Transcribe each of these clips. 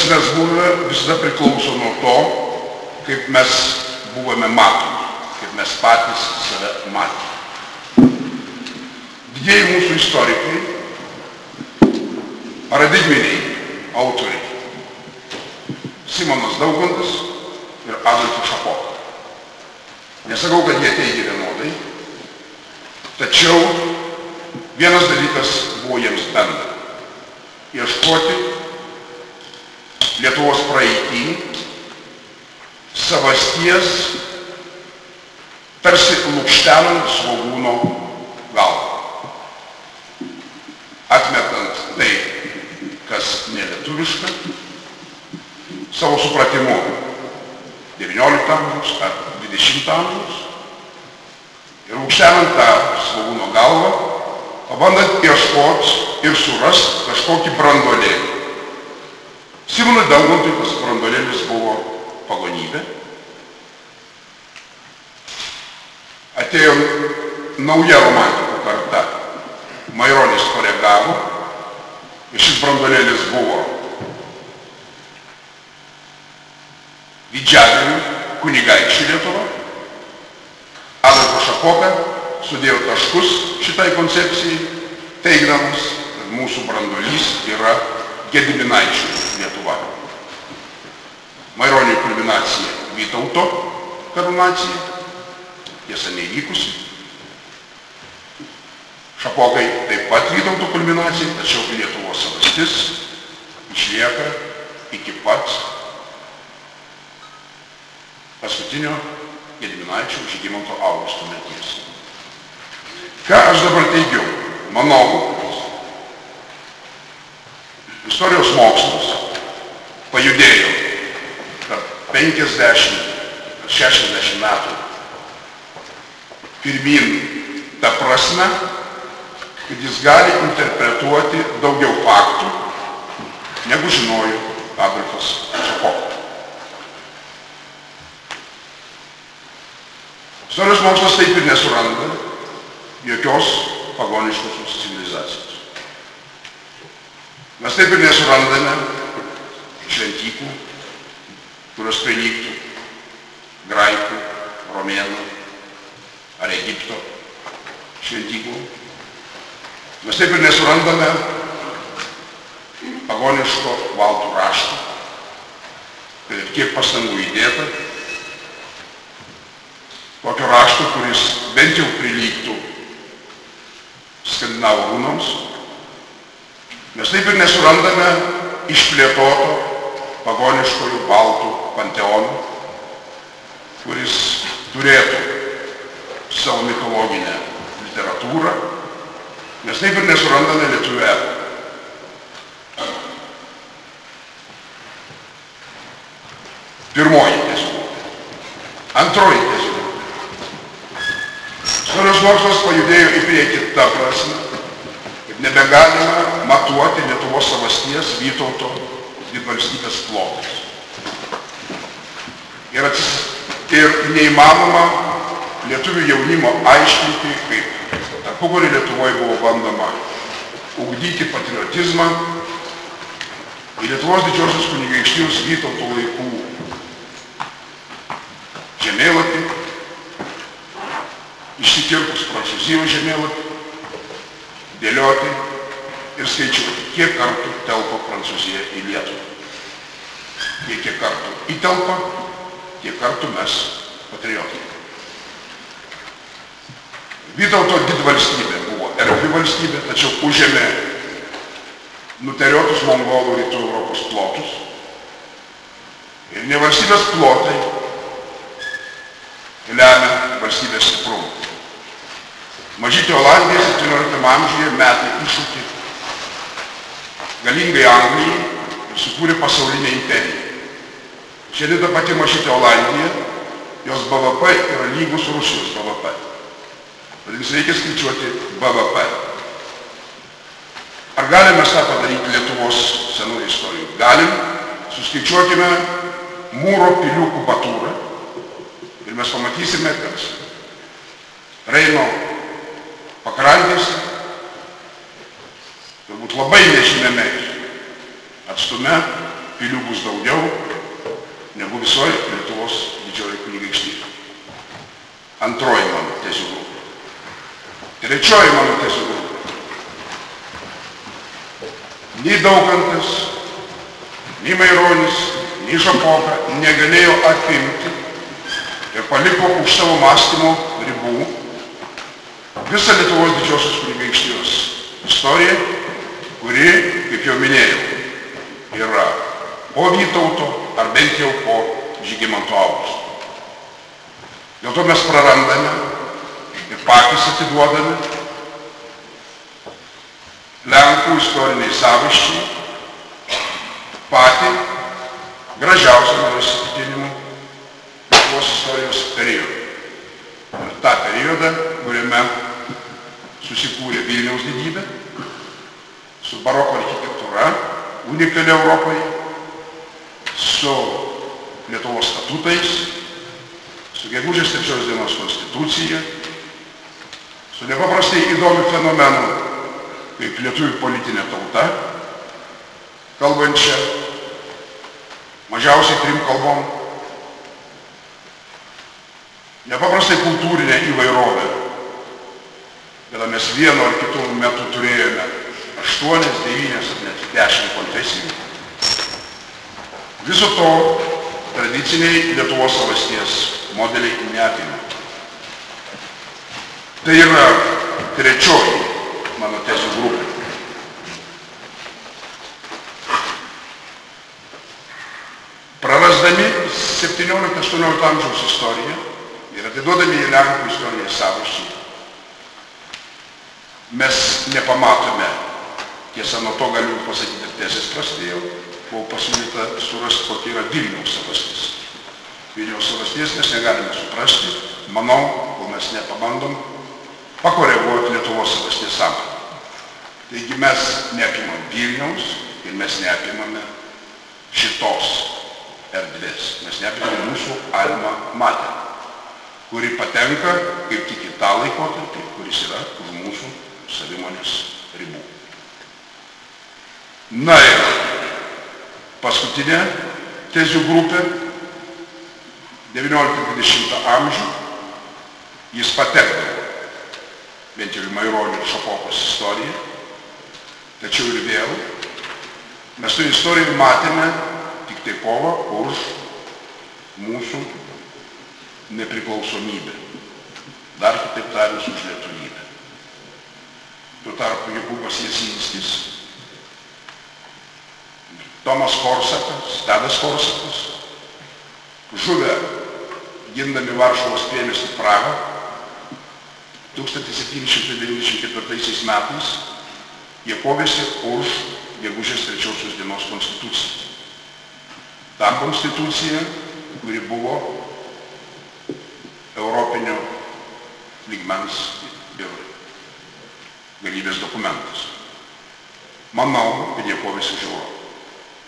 Kas mes buvome, visada priklauso nuo to, kaip mes buvome matomi, kaip mes patys save matėme. Didieji mūsų istorikai, paradigminiai autoriai, Simonas Daugantas ir Adolfas Šapoka. Nesakau, kad jie teigia vienodai, tačiau vienas dalykas buvo jiems bendra. Ieškoti Lietuvos praeitį, savasties, tarsi lūkštenant svogūno galvą. Atmetant tai, kas nelietuviška, savo supratimu XIX amžiaus ar XX amžiaus ir aukštenant tą svogūno galvą, pabandant ieškoti ir surast kažkokį brandolėlį. Simonui Daugantui tas brandolėlis buvo pagonybė. Atėjo nauja romantikų karta. Maironis koregavo ir šis brandolėlis buvo didžiagalių kunigaikščių Lietuva. Adolfas Šapoka sudėjo taškus šitai koncepcijai, teigdamas, kad mūsų brandolys yra Gediminaičių Lietuva. Maironio kulminacija Vytauto karūnacija, tiesa neįvykusi. Šapokai taip pat Vytauto kulminacija, tačiau Lietuvos savastis išlieka iki pat paskutinio Gediminaičio Žygimanto Augusto mirties. Ką aš dabar teigiau? Manau, istorijos mokslas pajudėjo per 50-60 metų pirmin tą prasme, kad jis gali interpretuoti daugiau faktų, negu žinojo Adolfas Šapoka. Istorijos mokslas taip ir nesuranda jokios pagoniškosios civilizacijos. Mes taip ir nesurandame šventyklų, kurios prilygtų graikų, romėnų ar Egipto šventyklų. Mes taip ir nesurandame pagoniško valtų rašto, kad ir kiek pastangų įdėta, tokio rašto, kuris bent jau prilygtų skandinavų rūnams. Mes taip ir nesurandame išplėtoto pagoniškojų baltų panteonų, kuris turėtų savo mitologinę literatūrą. Mes taip ir nesurandame lietuvių epą. Pirmoji tiesiog. Antroji tiesiog. Istorijos mokslas pajudėjo į priekį tą prasme, kad nebegalima matuoti Lietuvos savasties Vytauto didvalstybės plotais. Ir, atsis, ir neįmanoma lietuvių jaunimo aiškinti, kaip tarpukorį Lietuvoje buvo bandoma ugdyti patriotizmą į Lietuvos didžiosios kunigaikštijos Vytauto laikų žemėlapį, išsikirpus Prancūzijos žemėlapį, dėlioti ir skaičiuoti, kiek kartų telpa Prancūzija į Lietuvą. Kiek, kiek kartų įtelpa, tiek kartų mes patriotai. Vytauto didvalstybė buvo erdvi valstybė, tačiau užėmė nuteriotus mongolų rytų Europos plotus. Ir ne valstybės plotai lemia valstybės stiprumą. Mažytė Olandija 17 amžiuje metė iššūkį galingai Anglijai ir sukūrė pasaulinę imperiją. Šiandien ta pati mažytė Olandija, jos BVP yra lygus Rusijos BVP. Vadinasi, reikia skaičiuoti BVP. Ar galime tą padaryti Lietuvos senų istorijų? Galim. Suskaičiuokime mūro pilių kubatūrą ir mes pamatysime, kad Reino pakrantėse, turbūt labai nežinėme atstume, pilių bus daugiau negu visoje Lietuvos didžioji kunigaikštystė. Antroji mano tezių grupė. Trečioji mano tezių grupė. Nei Daukantas, nei Maironis, nei Šapoka negalėjo apimti ir paliko už savo mąstymo ribų visą Lietuvos didžiosios kunigaikštijos istoriją, kuri, kaip jau minėjau, yra po Vytauto ar bent jau po Žygimanto Augusto. Dėl to mes prarandame ir patys atiduodame Lenkų istoriniai savaščiai patį gražiausią mano įsitikinimu Lietuvos istorijos periodą. Ir tą periodą, kuriame susikūrė Vilniaus didybė, su baroko architektūra, unikali Europoje, su Lietuvos statutais, su gegužės trečios dienos konstitucija, su nepaprastai įdomiu fenomenu, kaip lietuvių politinė tauta, kalbančia mažiausiai trim kalbom, nepaprastai kultūrinė įvairovė, kada mes vienu ar kitu metu turėjome aštuonias, devynės ar net dešimt konfesijų. Viso to tradiciniai Lietuvos savasties modeliai neapima. Tai yra trečioji mano tezių grupė. Prarasdami 17-18 amžiaus istoriją ir atiduodami į Lenkų istoriją savaščiai, mes nepamatome, tiesa, nuo to galiu pasakyti ir tezės prastėjo, buvo pasiūlyta surasti, kokia yra Vilniaus savastis. Vilniaus savasties mes negalime suprasti, manau, kol mes nepabandom pakoreguoti Lietuvos savasties sampratą. Taigi mes neapimam Vilniaus ir mes neapimame šitos erdvės. Mes neapimame mūsų alma mater, kuri patenka kaip tik į tą laikotarpį, kuris yra už mūsų savimonės ribų. Na ir paskutinė tezių grupė 19-20 amžių jis patekdavo bent jau į Maironio ir Šapokos istoriją, tačiau ir vėl mes tų istorijų matėme tik tai kovą už mūsų nepriklausomybę. Dar kitaip tariant, už lietuvybę. Tuo tarpu Jokūbas Jasinskis, Tomas Korsakas, Tadas Korsakas, žuvę gindami Varšuvos priemestį Pragą 1794 metais, jie kovėsi už gegužės trečiosios dienos konstituciją. Ta konstitucija, kuri buvo europinio lygmens ir galybės dokumentas. Manau, kad jie kovėsi už Europą.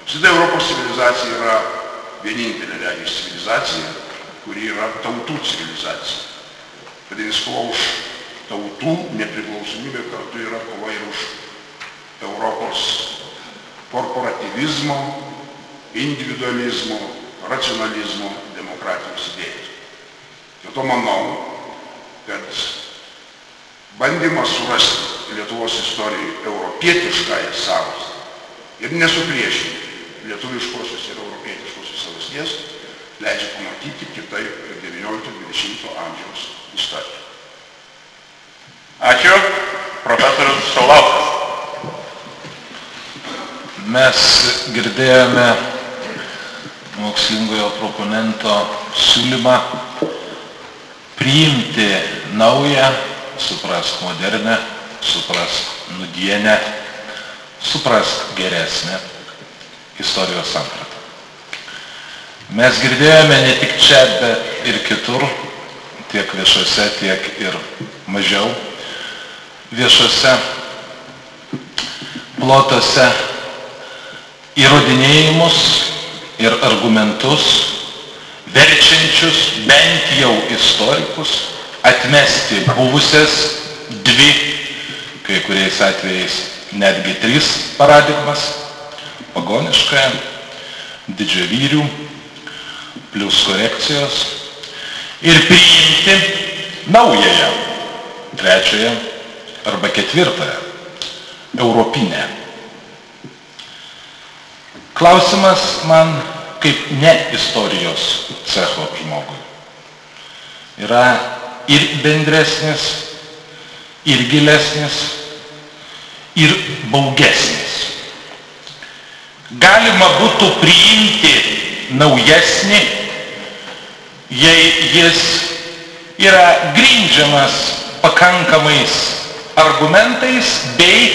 Apsidai Europos civilizacija yra vienintelė regis civilizacija, kuri yra tautų civilizacija. Vadinasi, kova už tautų nepriklausomybė kartu yra kova ir už Europos korporativizmo, individualizmo, racionalizmo, demokratijos idėjas. Dėl to manau, kad bandymas surasti Lietuvos istorijoje europietiškąją savastį ir nesupriešinti lietuviškosios ir europietiškosios savasties leidžia pamatyti kitaip 19-20 amžiaus istoriją. Ačiū, profesorius Šaulauskas. Mes girdėjome mokslingojo proponento siūlymą priimti naują, suprask modernę, suprask nudienę, suprask geresnę istorijos sampratą. Mes girdėjome ne tik čia, bet ir kitur, tiek viešose, tiek ir mažiau viešose plotose įrodinėjimus ir argumentus, verčiančius bent jau istorikus atmesti buvusias dvi, kai kuriais atvejais netgi tris paradigmas - pagoniškąją, didžiavyrių, plus korekcijos ir priimti naująją, trečiąją arba ketvirtąją, europinę. Klausimas man kaip ne istorijos cecho žmogui yra ir bendresnis, ir gilesnis, ir baugesnis. Galima būtų priimti naujesnį, jei jis yra grindžiamas pakankamais argumentais bei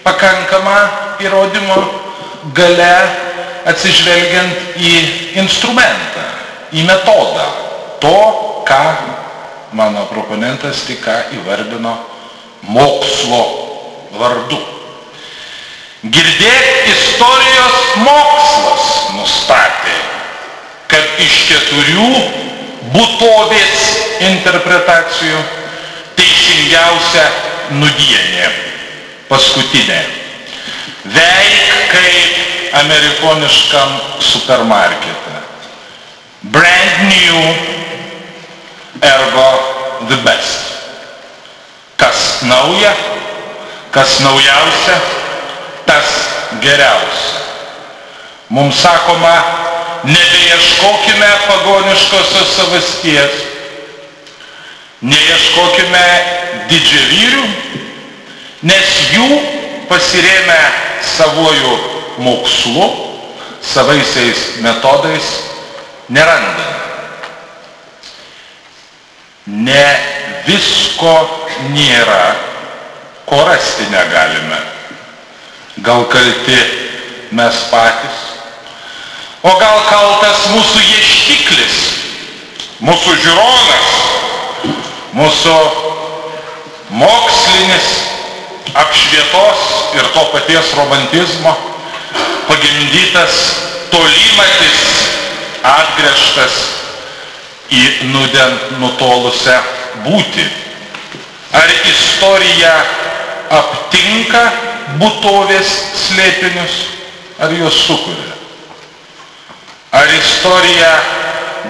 pakankama įrodymo gale atsižvelgiant į instrumentą, į metodą to, ką mano proponentas tik ką įvardino mokslo vardu. Girdėk istorijos mokslas nustatė, kad iš keturių būtovės interpretacijų teisingiausia nudienė, paskutinė. Veik kaip amerikoniškam supermarkete. Brand new, ergo the best. Kas nauja, kas naujausia, tas geriausia. Mums sakoma, nebeieškokime pagoniškosios savasties, neieškokime didžiavyrių, nes jų pasirėmę savojų mokslu, savaisiais metodais nerandame. Ne visko nėra, ko rasti negalime. Gal kalti mes patys, o gal kaltas mūsų ieštiklis, mūsų žiūronas, mūsų mokslinis apšvietos ir to paties romantizmo pagimdytas tolimatis atgręžtas į nuden nutolusią būti. Ar istorija aptinka būtovės slėpinius, ar juos sukuria? Ar istorija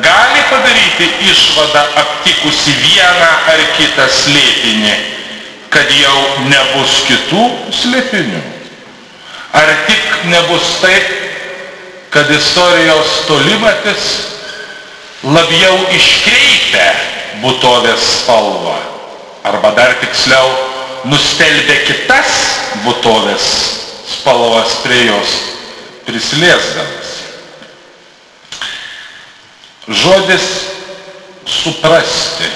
gali padaryti išvadą aptikusi vieną ar kitą slėpinį, kad jau nebus kitų slėpinių? Ar tik nebus taip, kad istorijos tolimatis labiau iškreipia būtovės spalvą, arba dar tiksliau nustelbia kitas būtovės spalvas prie jos prisiliesdamas. Žodis suprasti,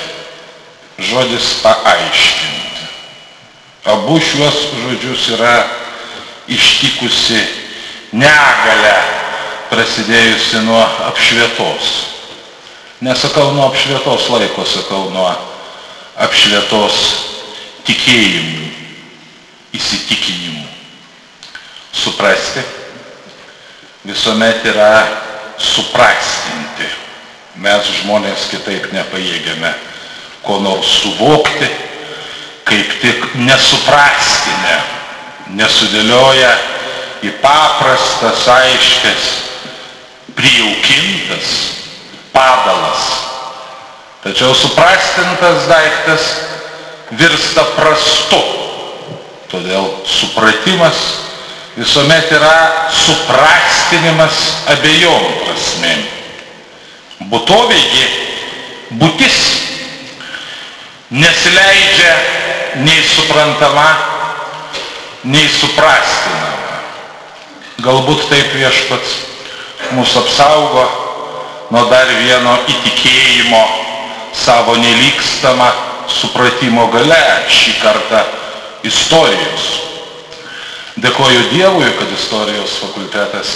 žodis paaiškinti. Abu šiuos žodžius yra ištikusi negalę prasidėjusi nuo apšvietos. Nesakau nuo apšvietos laiko, sakau nuo apšvietos tikėjimų, įsitikinimų. Suprasti visuomet yra suprastinti. Mes žmonės kitaip nepajėgiame ko nors suvokti, kaip tik nesuprastinę, nesudėlioja į paprastas, aiškės, prijaukintas padalas. Tačiau suprastintas daiktas virsta prastu. Todėl supratimas visuomet yra suprastinimas abiejom prasmėm. Būtovėgi būtis nesileidžia nei suprantama, nei suprastinama. Galbūt taip viešpats mūsų apsaugo nuo dar vieno įtikėjimo savo nelygstamą supratimo gale šį kartą istorijos. Dėkoju Dievui, kad istorijos fakultetas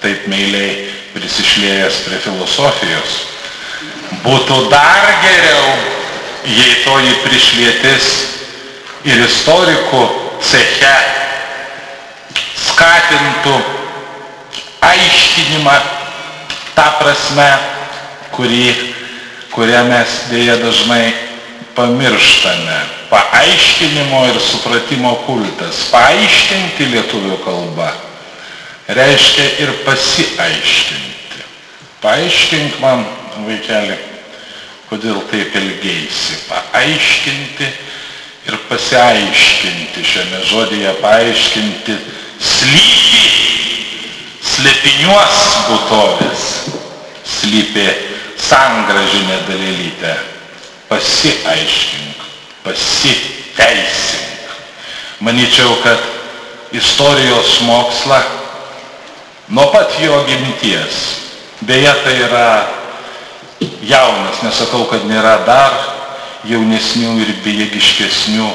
taip meiliai prisišlėjęs prie filosofijos. Būtų dar geriau, jei toji prišlietis ir istorikų ceche skatintų aiškinimą tą prasme, kurį, kurią mes dėja dažnai pamirštame. Paaiškinimo ir supratimo kultas. Paaiškinti lietuvių kalbą. reiškia ir pasiaiškinti. Paaiškink man, vaikeli, kodėl taip ilgeisi. Paaiškinti ir pasiaiškinti šiame žodėje paaiškinti slypi, slėpiniuos būtovės, slypi sangražinė dalelytė. Pasiaiškink, pasiteisink. Manyčiau, kad istorijos mokslą nuo pat jo gimties, beje tai yra jaunas, nesakau, kad nėra dar jaunesnių ir bejėgiškesnių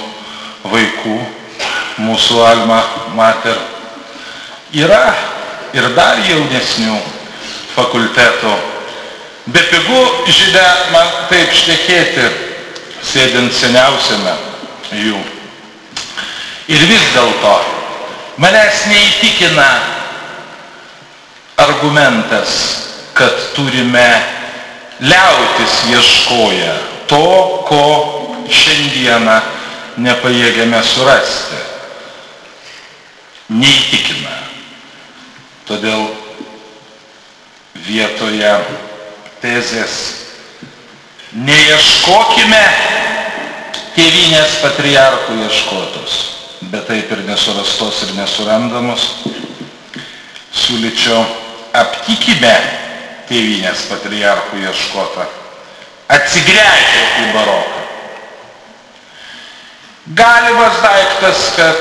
vaikų mūsų alma mater. Yra ir dar jaunesnių fakultetų. Be pigų žinia man taip šnekėti, sėdint seniausiame jų. Ir vis dėlto manęs neįtikina argumentas, kad turime liautis ieškoję to, ko šiandieną nepajėgiame surasti. Neįtikina. Todėl vietoje tezės. Neieškokime tėvinės patriarchų ieškotos, bet taip ir nesurastos ir nesurandamos, siūlyčiau aptikime tėvinės patriarchų ieškotą atsigręžę į baroką. Galimas daiktas, kad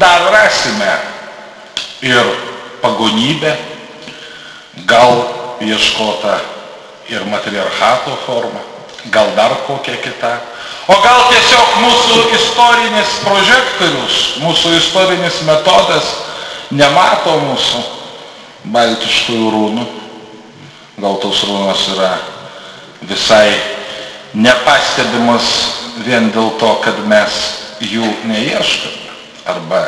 dar rasime ir pagonybę, gal ieškota ir matriarchato forma, gal dar kokia kita, o gal tiesiog mūsų istorinis prožektorius, mūsų istorinis metodas nemato mūsų baltiškųjų rūnų, gal tos rūnos yra visai nepastebimas vien dėl to, kad mes jų neieškome arba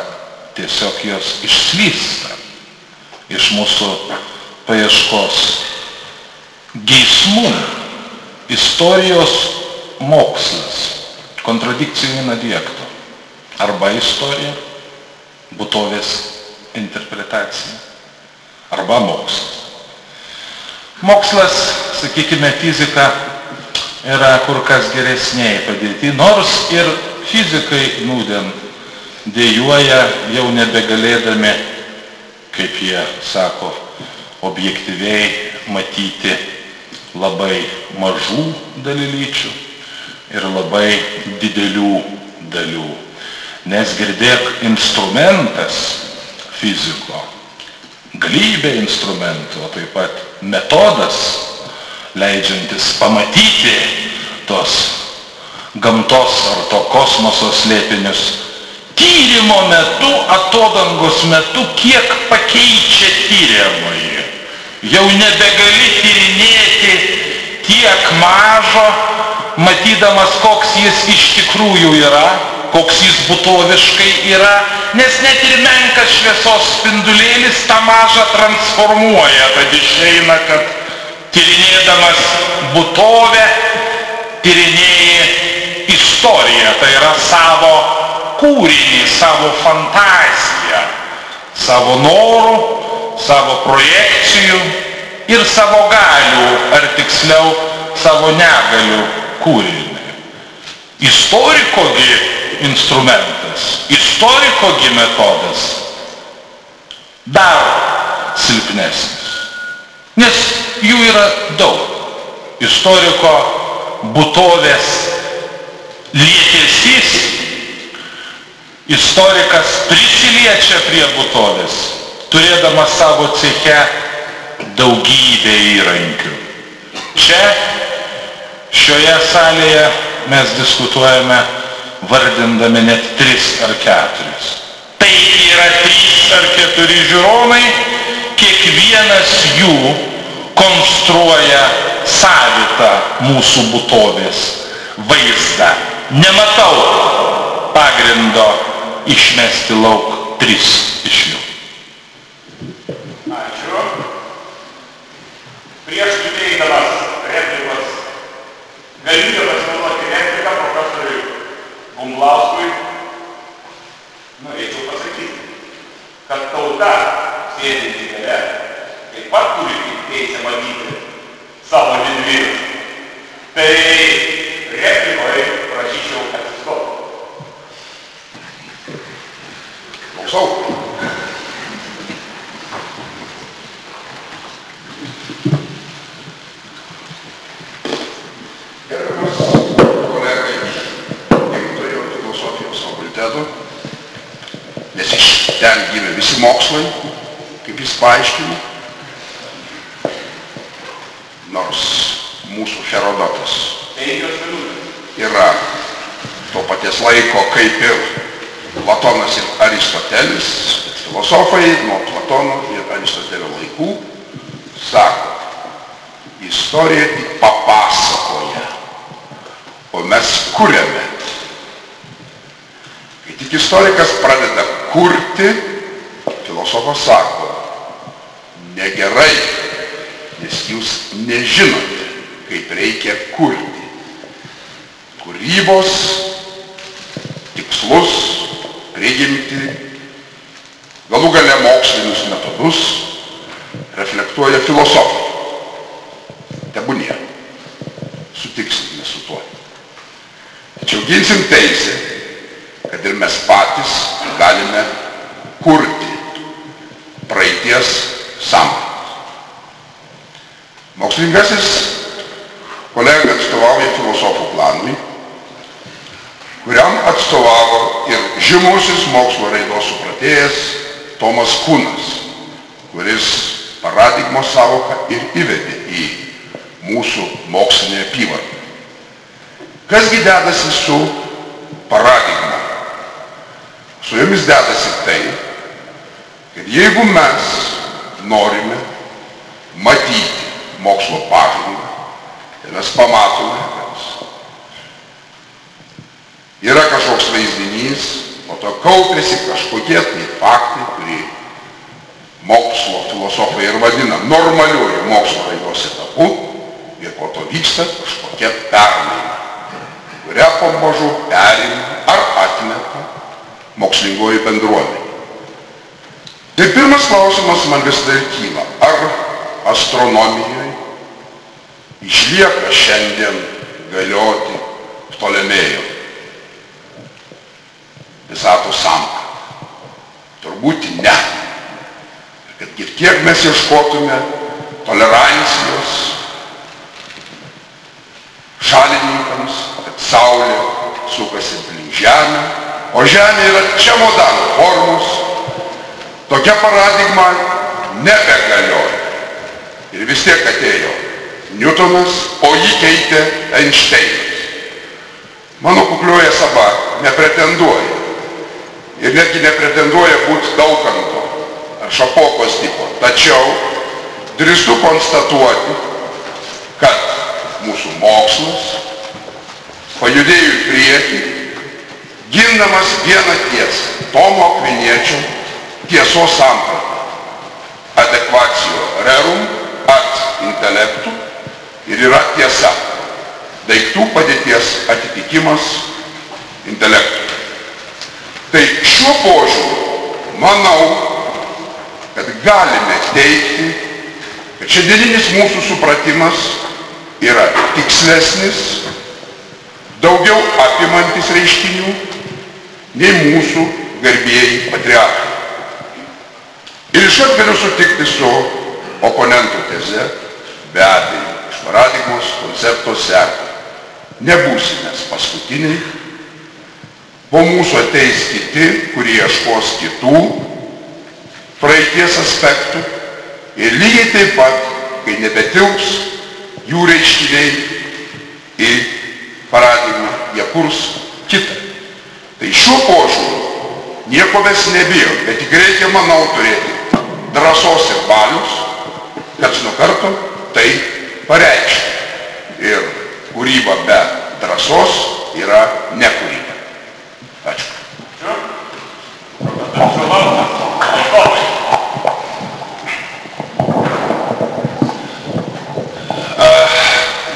tiesiog jos išslysta iš mūsų paieškos geismų. Istorijos mokslas, kontradikcijų inadiekto. Arba istorija, būtovės interpretacija, arba mokslas. Mokslas, sakykime, fizika yra kur kas geresniai padėti, nors ir fizikai nūdien dėjuoja jau nebegalėdami, kaip jie sako, objektyviai matyti labai mažų dalelyčių ir labai didelių dalių. Nes girdėk instrumentas fiziko, galybė instrumentų, o taip pat metodas, leidžiantis pamatyti tos gamtos ar to kosmoso slėpinius, tyrimo metu, atodangos metu, kiek pakeičia tyriamąjį. Jau nebegali tyrinėti tiek mažo, matydamas, koks jis iš tikrųjų yra, koks jis būtoviškai yra, nes net ir menkas šviesos spindulėlis tą mažą transformuoja, tad išeina, kad tyrinėdamas būtovę, tyrinėji istoriją, tai yra savo kūrinį, savo fantaziją, savo norų, savo projekcijų ir savo galių, ar tiksliau savo negalių kūrinį. Istorikogi instrumentas, istorikogi metodas dar silpnesnis, nes jų yra daug. Istoriko būtovės lietesys istorikas prisiliečia prie būtovės, turėdamas savo ceche daugybę įrankių. Čia, šioje salėje mes diskutuojame vardindami net tris ar keturis. Tai yra trys ar keturi žiūronai, kiekvienas jų konstruoja savitą mūsų būtovės vaizdą. Nematau pagrindo išmesti lauk tris iš jų. prieš įteikdamas replikos galimybę pasinaudoti repliką profesoriui Bumblauskui, norėčiau pasakyti, kad tauta sėdinti gale taip pat turi teisę matyti savo didvyrus. Tai replikoje prašyčiau atsistoti. Klausau. Fakulteto, nes iš ten gimė visi mokslai, kaip jis paaiškino, nors mūsų Herodotas yra to paties laiko kaip ir Platonas ir Aristotelis, filosofai nuo Platono ir Aristotelio laikų sako, istorija tik papasakoja, o mes kuriame. Tik istorikas pradeda kurti, filosofas sako, negerai, nes jūs nežinote, kaip reikia kurti. Kūrybos tikslus, prigimti, galų gale mokslinius metodus reflektuoja filosofai. Tebūnie. Sutiksime su tuo. Tačiau ginsim teisę, kad ir mes patys galime kurti praeities sampratas. Mokslingasis kolega atstovauja filosofų planui, kuriam atstovavo ir žymusis mokslo raidos supratėjas Tomas Kunas, kuris paradigmos savoką ir įvedė į mūsų mokslinę apyvartą. Kasgi dedasi su paradigma? Su jomis dedasi tai, kad jeigu mes norime matyti mokslo pažangą, tai mes pamatome, kad yra kažkoks vaizdinys, po to kaupiasi kažkokie tai faktai, kurį mokslo filosofai ir vadina normaliuoju mokslo raidos etapu ir po to vyksta kažkokia permaina, kurią pamažu perima ar atmeta mokslingoji bendruomenė. Tai pirmas klausimas man vis dar kyla, ar astronomijoje išlieka šiandien galioti Ptolemėjo visatos samprata. Turbūt ne. Kad ir kiek mes ieškotume tolerancijos šalininkams, kad Saulė sukasi aplink Žemę, o Žemė yra čemodano formos, tokia paradigma nebegalioja. Ir vis tiek atėjo Newtonas, o jį keitė Einšteinas. Mano kuklioje saba nepretenduoja ir netgi nepretenduoja būti daukanto ar šapokos tipo. Tačiau drįstu konstatuoti, kad mūsų mokslas pajudėjo į priekį, gindamas vieną tiesą, Tomo Akviniečio tiesos sampratą. Adekvacijo rerum at intelektu ir yra tiesa. Daiktų padėties atitikimas intelektui. Tai šiuo požiūriu manau, kad galime teikti, kad šiandieninis mūsų supratimas yra tikslesnis, daugiau apimantis reiškinių nei mūsų garbėjai patriarchai. Ir iškart galiu sutikti su oponento teze, be abejo, iš paradigmos koncepto seka. Nebūsime paskutiniai, po mūsų ateis kiti, kurie ieškos kitų praeities aspektų ir lygiai taip pat, kai nebetilps jų reiškiniai į paradigmą, jie kurs kitą. Tai šiuo požiūriu nieko mes nebijom, bet tik reikia, manau, turėti drąsos ir valius, kad nuo karto tai pareikšti. Ir kūryba be drąsos yra nekūryba. Ačiū.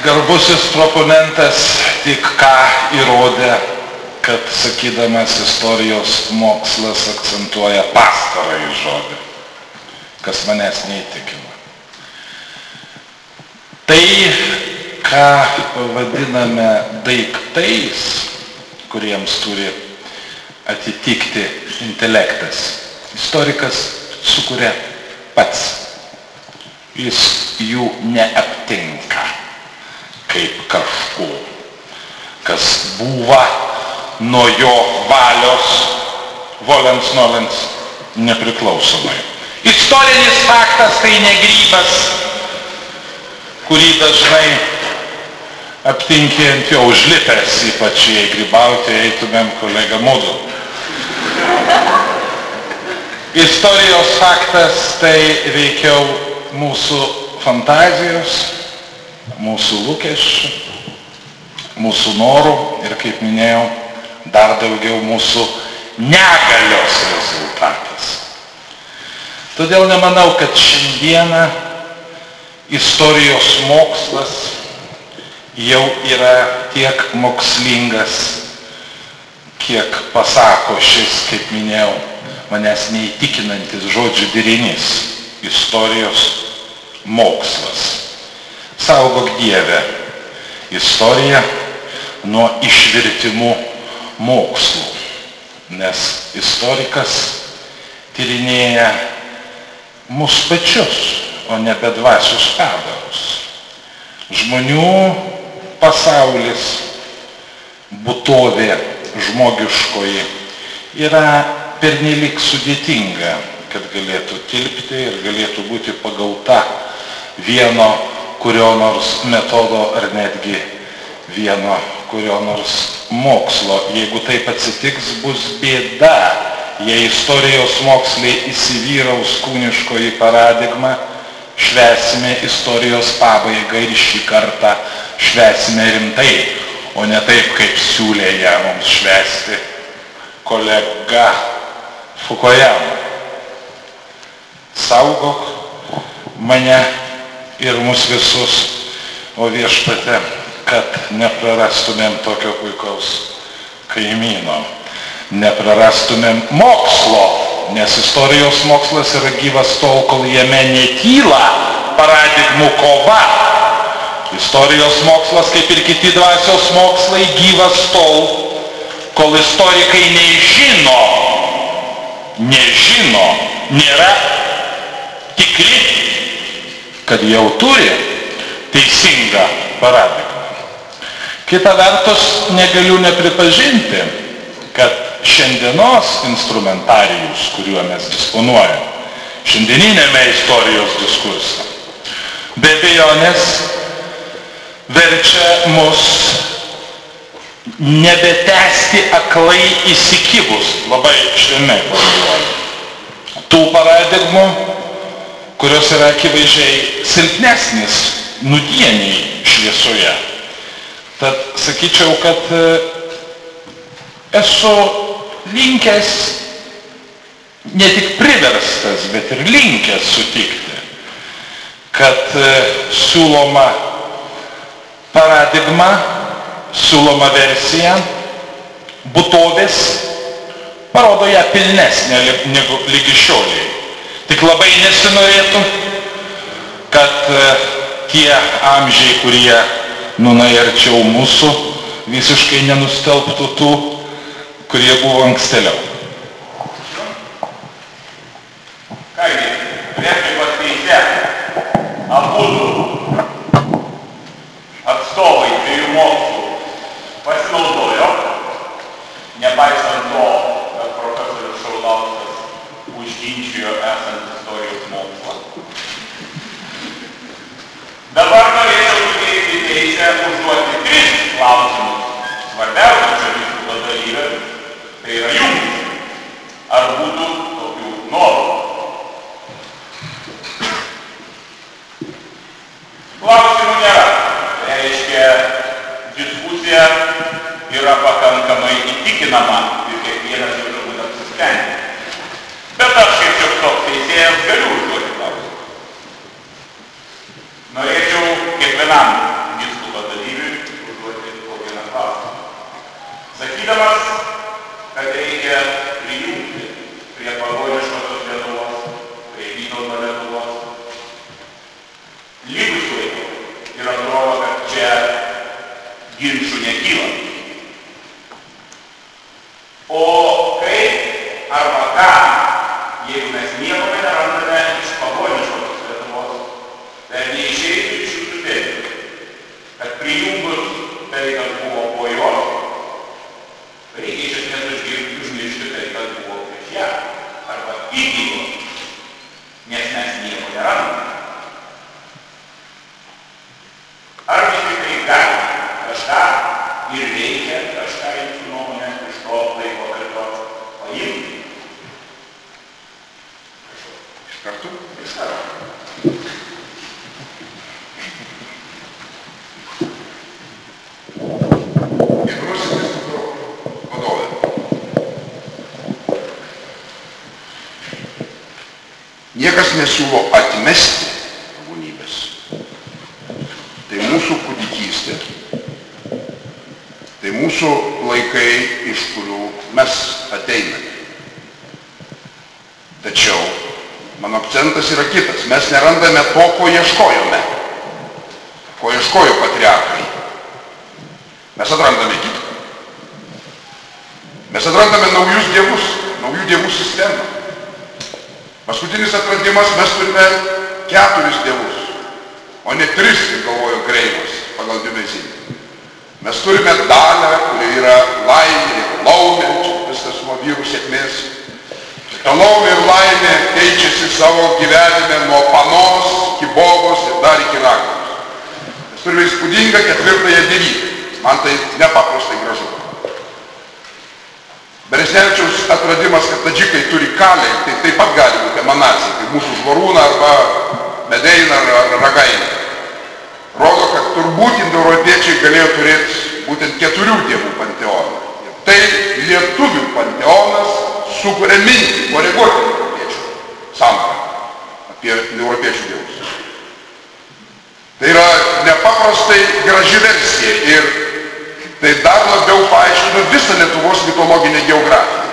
Garbusis proponentas tik ką įrodė, kad sakydamas istorijos mokslas akcentuoja pastarąjį žodį, kas manęs neįtikino. Tai ką vadiname daiktais, kuriems turi atitikti intelektas, istorikas sukuria pats. Jis jų neaptinka kaip kažko, kas buvo nuo jo valios volens nolens nepriklausomai. Istorinis faktas tai ne grybas, kurį dažnai aptinki ant jo užlipęs, ypač jei grybauti eitumėm kolega mūdu. Istorijos faktas tai veikiau mūsų fantazijos, mūsų lūkesčių, mūsų norų ir, kaip minėjau, dar daugiau mūsų negalios rezultatas. Todėl nemanau, kad šiandieną istorijos mokslas jau yra tiek mokslingas, kiek pasako šis, kaip minėjau, manęs neįtikinantis žodžių derinys - istorijos mokslas. Saugok Dievę istoriją nuo išvirtimų mokslų, nes istorikas tyrinėja mus pačius, o ne bedvasius padarus. Žmonių pasaulis, būtovė žmogiškoji yra pernelik sudėtinga, kad galėtų tilpti ir galėtų būti pagauta vieno kurio nors metodo ar netgi vieno kurio nors mokslo. Jeigu taip atsitiks, bus bėda, jei istorijos moksliai įsivyraus kūniškoji paradigma, švesime istorijos pabaigą ir šį kartą švesime rimtai, o ne taip, kaip siūlė ją mums švesti kolega Fukuyama. Saugok mane ir mus visus, o viešpate, kad neprarastumėm tokio puikaus kaimyno, neprarastumėm mokslo, nes istorijos mokslas yra gyvas tol, kol jame netyla paradigmų kova. Istorijos mokslas, kaip ir kiti dvasios mokslai, gyvas tol, kol istorikai nežino, nežino, nėra tikri, kad jau turi teisingą paradigmą. Kita vertus, negaliu nepripažinti, kad šiandienos instrumentarijus, kuriuo mes disponuojame, šiandieninėme istorijos diskurse, be abejonės verčia mus nebetesti aklai įsikibus, labai švelniai formuluoju, tų paradigmų, kurios yra akivaizdžiai silpnesnis nudieniai šviesoje. Tad sakyčiau, kad esu linkęs ne tik priverstas, bet ir linkęs sutikti, kad siūloma paradigma, siūloma versija būtovės parodo ją pilnesnė negu lygi šioliai. Tik labai nesinorėtų, kad tie amžiai, kurie nunaja arčiau mūsų, visiškai nenustelbtų tų, kurie buvo ankstėliau. Kągi, replikos teise abudu atstovai dviejų mokslų pasinaudojo, nepaisant to, kad profesorius Šaulauskas užginčijo esant istorijos mokslą. Dabar teisę užduoti tris klausimus svarbiausiams šio dalyviams, tai yra jums. Ar būtų tokių norų? Klausimų nėra. Reiškia, diskusija yra pakankamai įtikinama ir kiekvienas jau turbūt apsisprendė. Bet aš kaip šioks toks teisėjas galiu užduoti klausimą. Norėčiau kiekvienam diskuto dalyviui užduoti po vieną klausimą. Sakydamas, kad reikia prijungti prie pagoniškosios Lietuvos, prie Vytauto Lietuvos, lygus laiko ir atrodo, kad čia iškyla. O kaip arba ką, jeigu mes nieko nerandame iš pagoniškos Lietuvos, tai neišeitų iš jūsų bėdų, kad prijungus tai, kas buvo po jos, reikia iš esmės užgirti, užmiršti tai, kas buvo prieš ją, arba iki jos, nes mes nieko nerandame. Ar vis tik tai galime kažką ir reikia kažką jūsų nuomonę iš to laiko karto paimti? Iš karto. Iš karto. Niekas nesiūlo atmesti pagonybės. Tai mūsų kūdikystė. Tai mūsų laikai, iš kurių mes ateiname. Tačiau akcentas yra kitas. Mes nerandame to, ko ieškojome. Ko ieškojo patriarchai. Mes atrandame kitką. Mes atrandame naujus dievus, naujų dievų sistemą. Paskutinis atradimas mes turime keturis dievus, o ne tris, kaip galvojo Greimas, pagal dimensinį. Mes turime dalę, kuri yra laimė laumė, viskas nuo vyrų sėkmės. Laumė ir laimė keičiasi savo gyvenime nuo panos iki bobos ir dar iki ragos. Mes turime įspūdingą ketvirtąją dievybę. Man tai nepaprastai gražu. Beresnevičiaus atradimas, kad tadžikai turi kalę, tai taip pat gali būti emanacija, kaip mūsų žvarūna arba medeina ar ragaina. Rodo, kad turbūt indoeuropiečiai galėjo turėti būtent keturių dievų panteoną. Ir tai lietuvių panteonas sukuria mintį, koreguoti europiečių sampratą apie europiečių dievus. Tai yra nepaprastai graži versija ir tai dar labiau paaiškina visą Lietuvos mitologinę geografiją.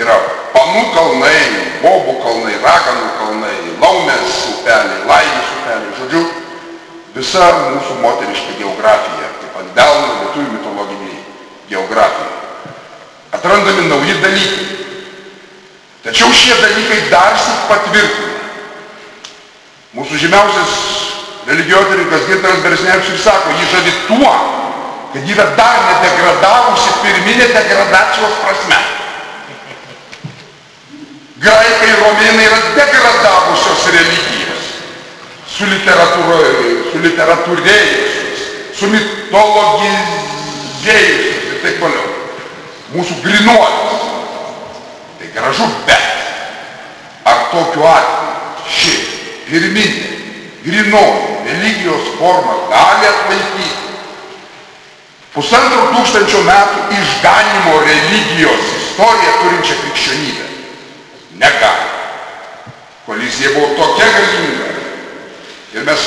Yra panų kalnai, bobų kalnai, raganų kalnai, laumės upeliai, laimės upeliai, žodžiu, visa mūsų moteriška geografija, kaip ant delno lietuvių mitologiniai geografija. Atrandami nauji dalykai. Tačiau šie dalykai dar sik patvirtina. Mūsų žymiausias religijotininkas Gintaras Beresnevičius ir sako, jį žavi tuo, kad yra dar nedegradavusi pirminė degradacijos prasme. Graikai ir romėnai yra degradavusios religijos, su literatūrėjusios, su literatūrėjusios, su mitologizėjusios ir taip toliau. Mūsų grinuolis. Tai gražu, bet ar tokiu atveju ši pirminė grinoji religijos forma gali atlaikyti pusantro tūkstančio metų išganimo religijos istoriją turinčią krikščionybę. Negali. Kolizija buvo tokia galinga ir mes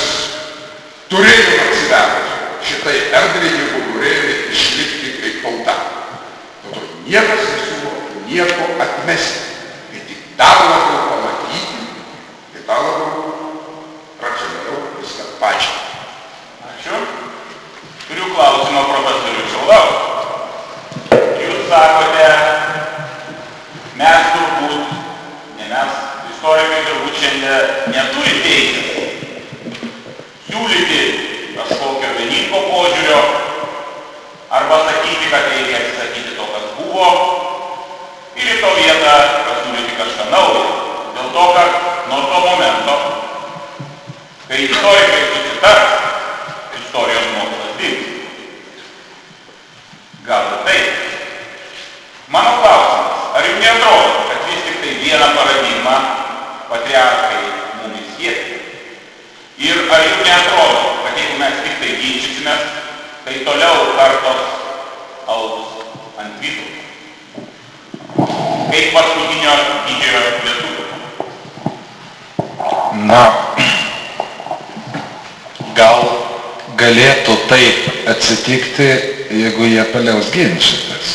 turėjome atsiverti šitai erdvė, jeigu norėjome išlikti kaip tauta. Niekas nesiūlo nieko atmesti, kai tik dar labiau pamatyti ir dar labiau racionaliau viską paaiškinti. Ačiū. Turiu klausimą profesoriui Šaulau. Jūs sakote, mes turbūt, ne mes, istorikai turbūt šiandien neturi teisės siūlyti kažkokio vieningo požiūrio arba sakyti, kad reikia atsisakyti to, kas buvo ir į to vietą pasiūlyti kažką naujo. Dėl to, kad nuo to momento, kai istorikai susitars, istorijos mokslas dings. Gal ir taip. Mano klausimas, ar jums neatrodo, kad vis tik tai vieną paradigmą patriarchai mumis siekia? Ir ar jums neatrodo, kad jeigu mes tik tai ginčysimės, tai toliau kartos augs ant vytų? Kaip paskutinio didžiojo lietuvio. Na, gal galėtų taip atsitikti, jeigu jie paliaus ginčytis.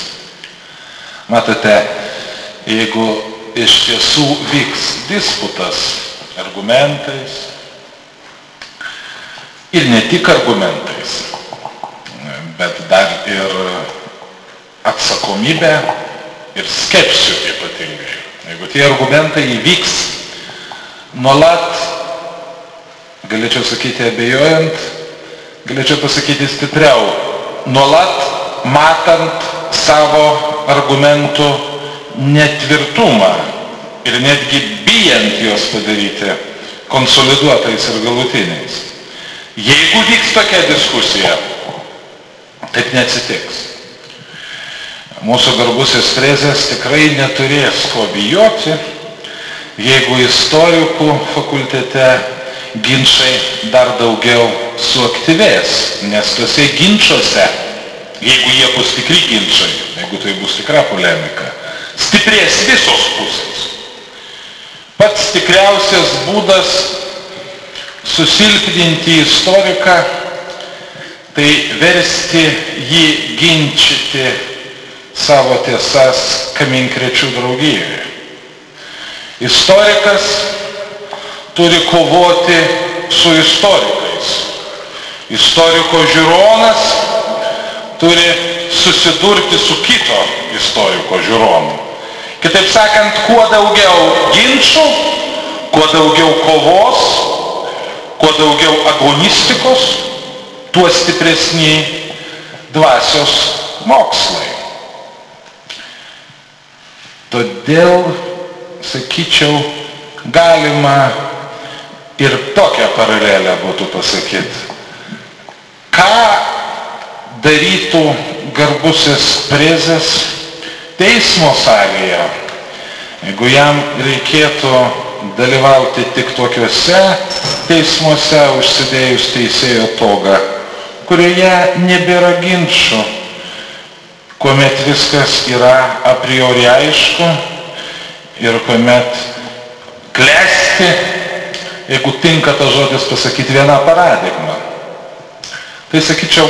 Matote, jeigu iš tiesų vyks disputas argumentais ir ne tik argumentais, bet dar ir atsakomybę ir skepsių ypatingai. Jeigu tie argumentai įvyks nuolat, galėčiau sakyti abejojant, galėčiau pasakyti stipriau, nuolat matant savo argumentų netvirtumą ir netgi bijant juos padaryti konsoliduotais ir galutiniais. Jeigu vyks tokia diskusija, taip neatsitiks. Mūsų garbusis frezės tikrai neturės ko bijoti, jeigu istorikų fakultete ginčiai dar daugiau suaktyvės, nes tuose ginčiuose, jeigu jie bus tikri ginčiai, jeigu tai bus tikra polemika, stiprės visos pusės. Pats tikriausias būdas susilpninti istoriką, tai versti jį ginčyti savo tiesas kaminkrečių draugijoje. Istorikas turi kovoti su istorikais. Istoriko žiūronas turi susidurti su kito istoriko žiūronu. Kitaip sakant, kuo daugiau ginčių, kuo daugiau kovos, kuo daugiau agonistikos, tuo stipresni dvasios mokslai. Todėl, sakyčiau, galima ir tokią paralelę būtų pasakyti. Ką darytų garbusis prezes teismo salėje, jeigu jam reikėtų dalyvauti tik tokiuose teismuose užsidėjus teisėjo togą, kurioje nebėra ginčių, kuomet viskas yra a priori aišku ir kuomet klesti, jeigu tinka tas žodis pasakyti vieną paradigmą. Tai sakyčiau,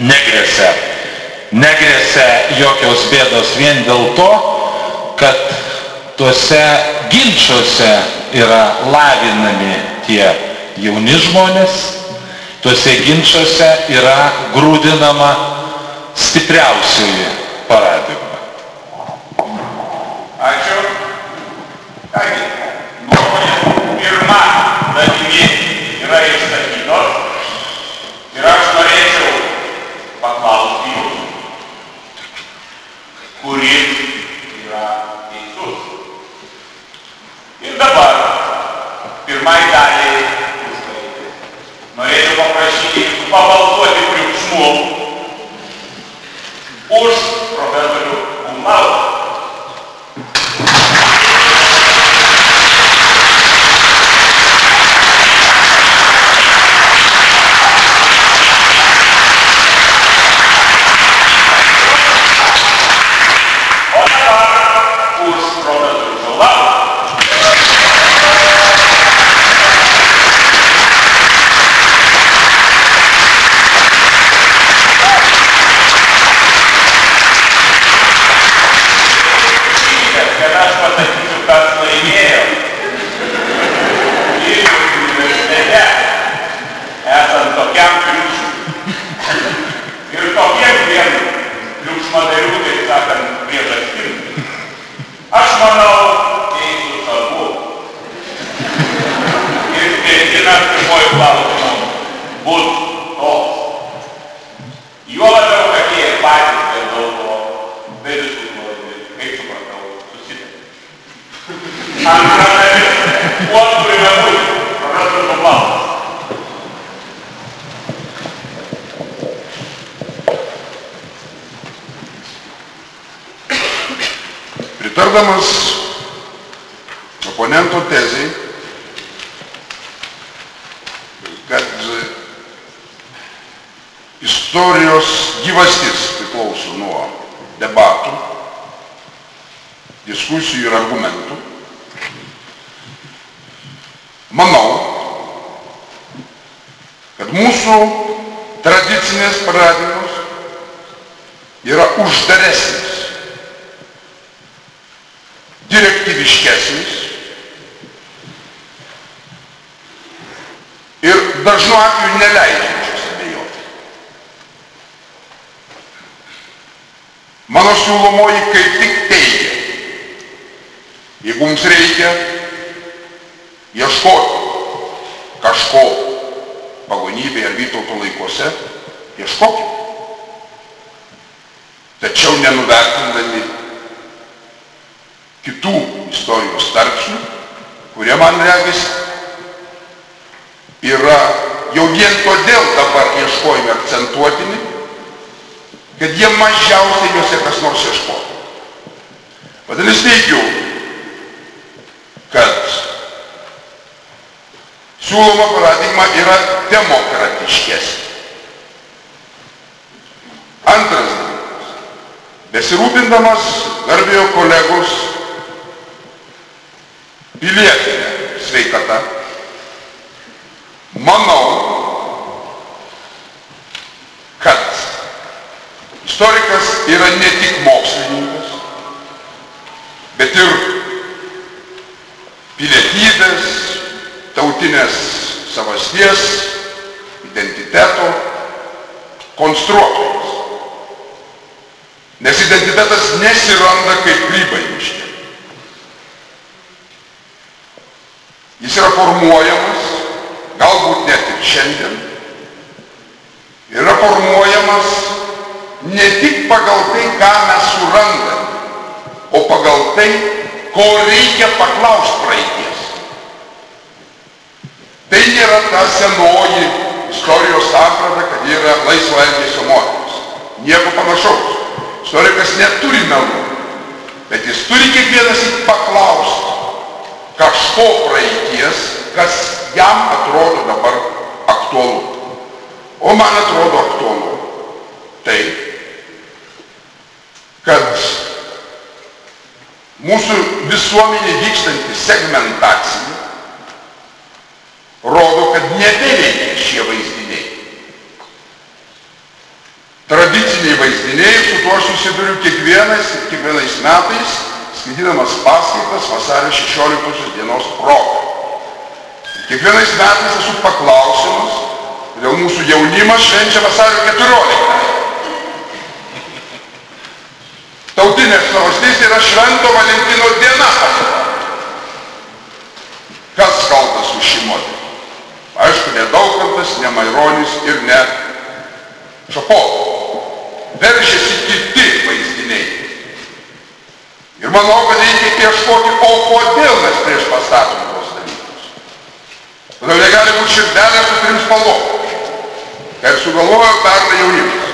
negresia. Negresia jokios bėdos vien dėl to, kad tuose ginčiuose yra lavinami tie jauni žmonės, tuose ginčiuose yra grūdinama stipriausioji paradigma. Dažnu atveju neleidžiančios abejoti. Mano siūlomoji kaip tik teigia, jeigu mums reikia ieškoti kažko pagonybėje ar Vytauto laikuose, ieškokime. Tačiau nenuvertindami kitų istorijos tarpsnių, kurie man regis yra vien todėl dabar ieškojime akcentuotini, kad jie mažiausiai juose kas nors ieškotų. Vadinasi, teigiu, kad siūloma paradigma yra demokratiškesnė. Antras dalykas. Besirūpindamas garbėjo kolegos pilietinę sveikatą, manau, kad istorikas yra ne tik mokslininkas, bet ir pilietybės, tautinės savasties, identiteto konstruotojas. Nes identitetas nesiranda kaip grybai miške. Jis yra formuojamas, galbūt net ir šiandien, yra formuojamas ne tik pagal tai, ką mes surandame, o pagal tai, ko reikia paklausti praeities. Tai nėra ta senoji istorijos samprata, kad yra laisvo elgesio modelis. Nieko panašaus. Istorikas neturi melų, bet jis turi kiekvienas paklausti kažko praeities, kas jam atrodo dabar aktualu. O man atrodo aktualu tai, kad mūsų visuomenė vykstanti segmentacija rodo, kad nebeveikia šie vaizdiniai. Tradiciniai vaizdiniai, su tuo aš susiduriu kiekvienais, kiekvienais metais, skaitydamas paskaitas vasario 16 dienos progą. Kiekvienais metais esu paklausimas, kodėl mūsų jaunimas švenčia vasario 14. Tautinės savastys yra Švento Valentino diena. Kas kaltas už šį modelį? Aišku, ne Daukantas, ne Maironis ir ne Šapo. Veržiasi kiti vaizdiniai. Ir manau, kad reikia ieškoti, o kodėl mes prieš pastatom tos dalykus. Todėl negali būti širdelė su trim spalvom. Kaip sugalvojo pernai jaunimas.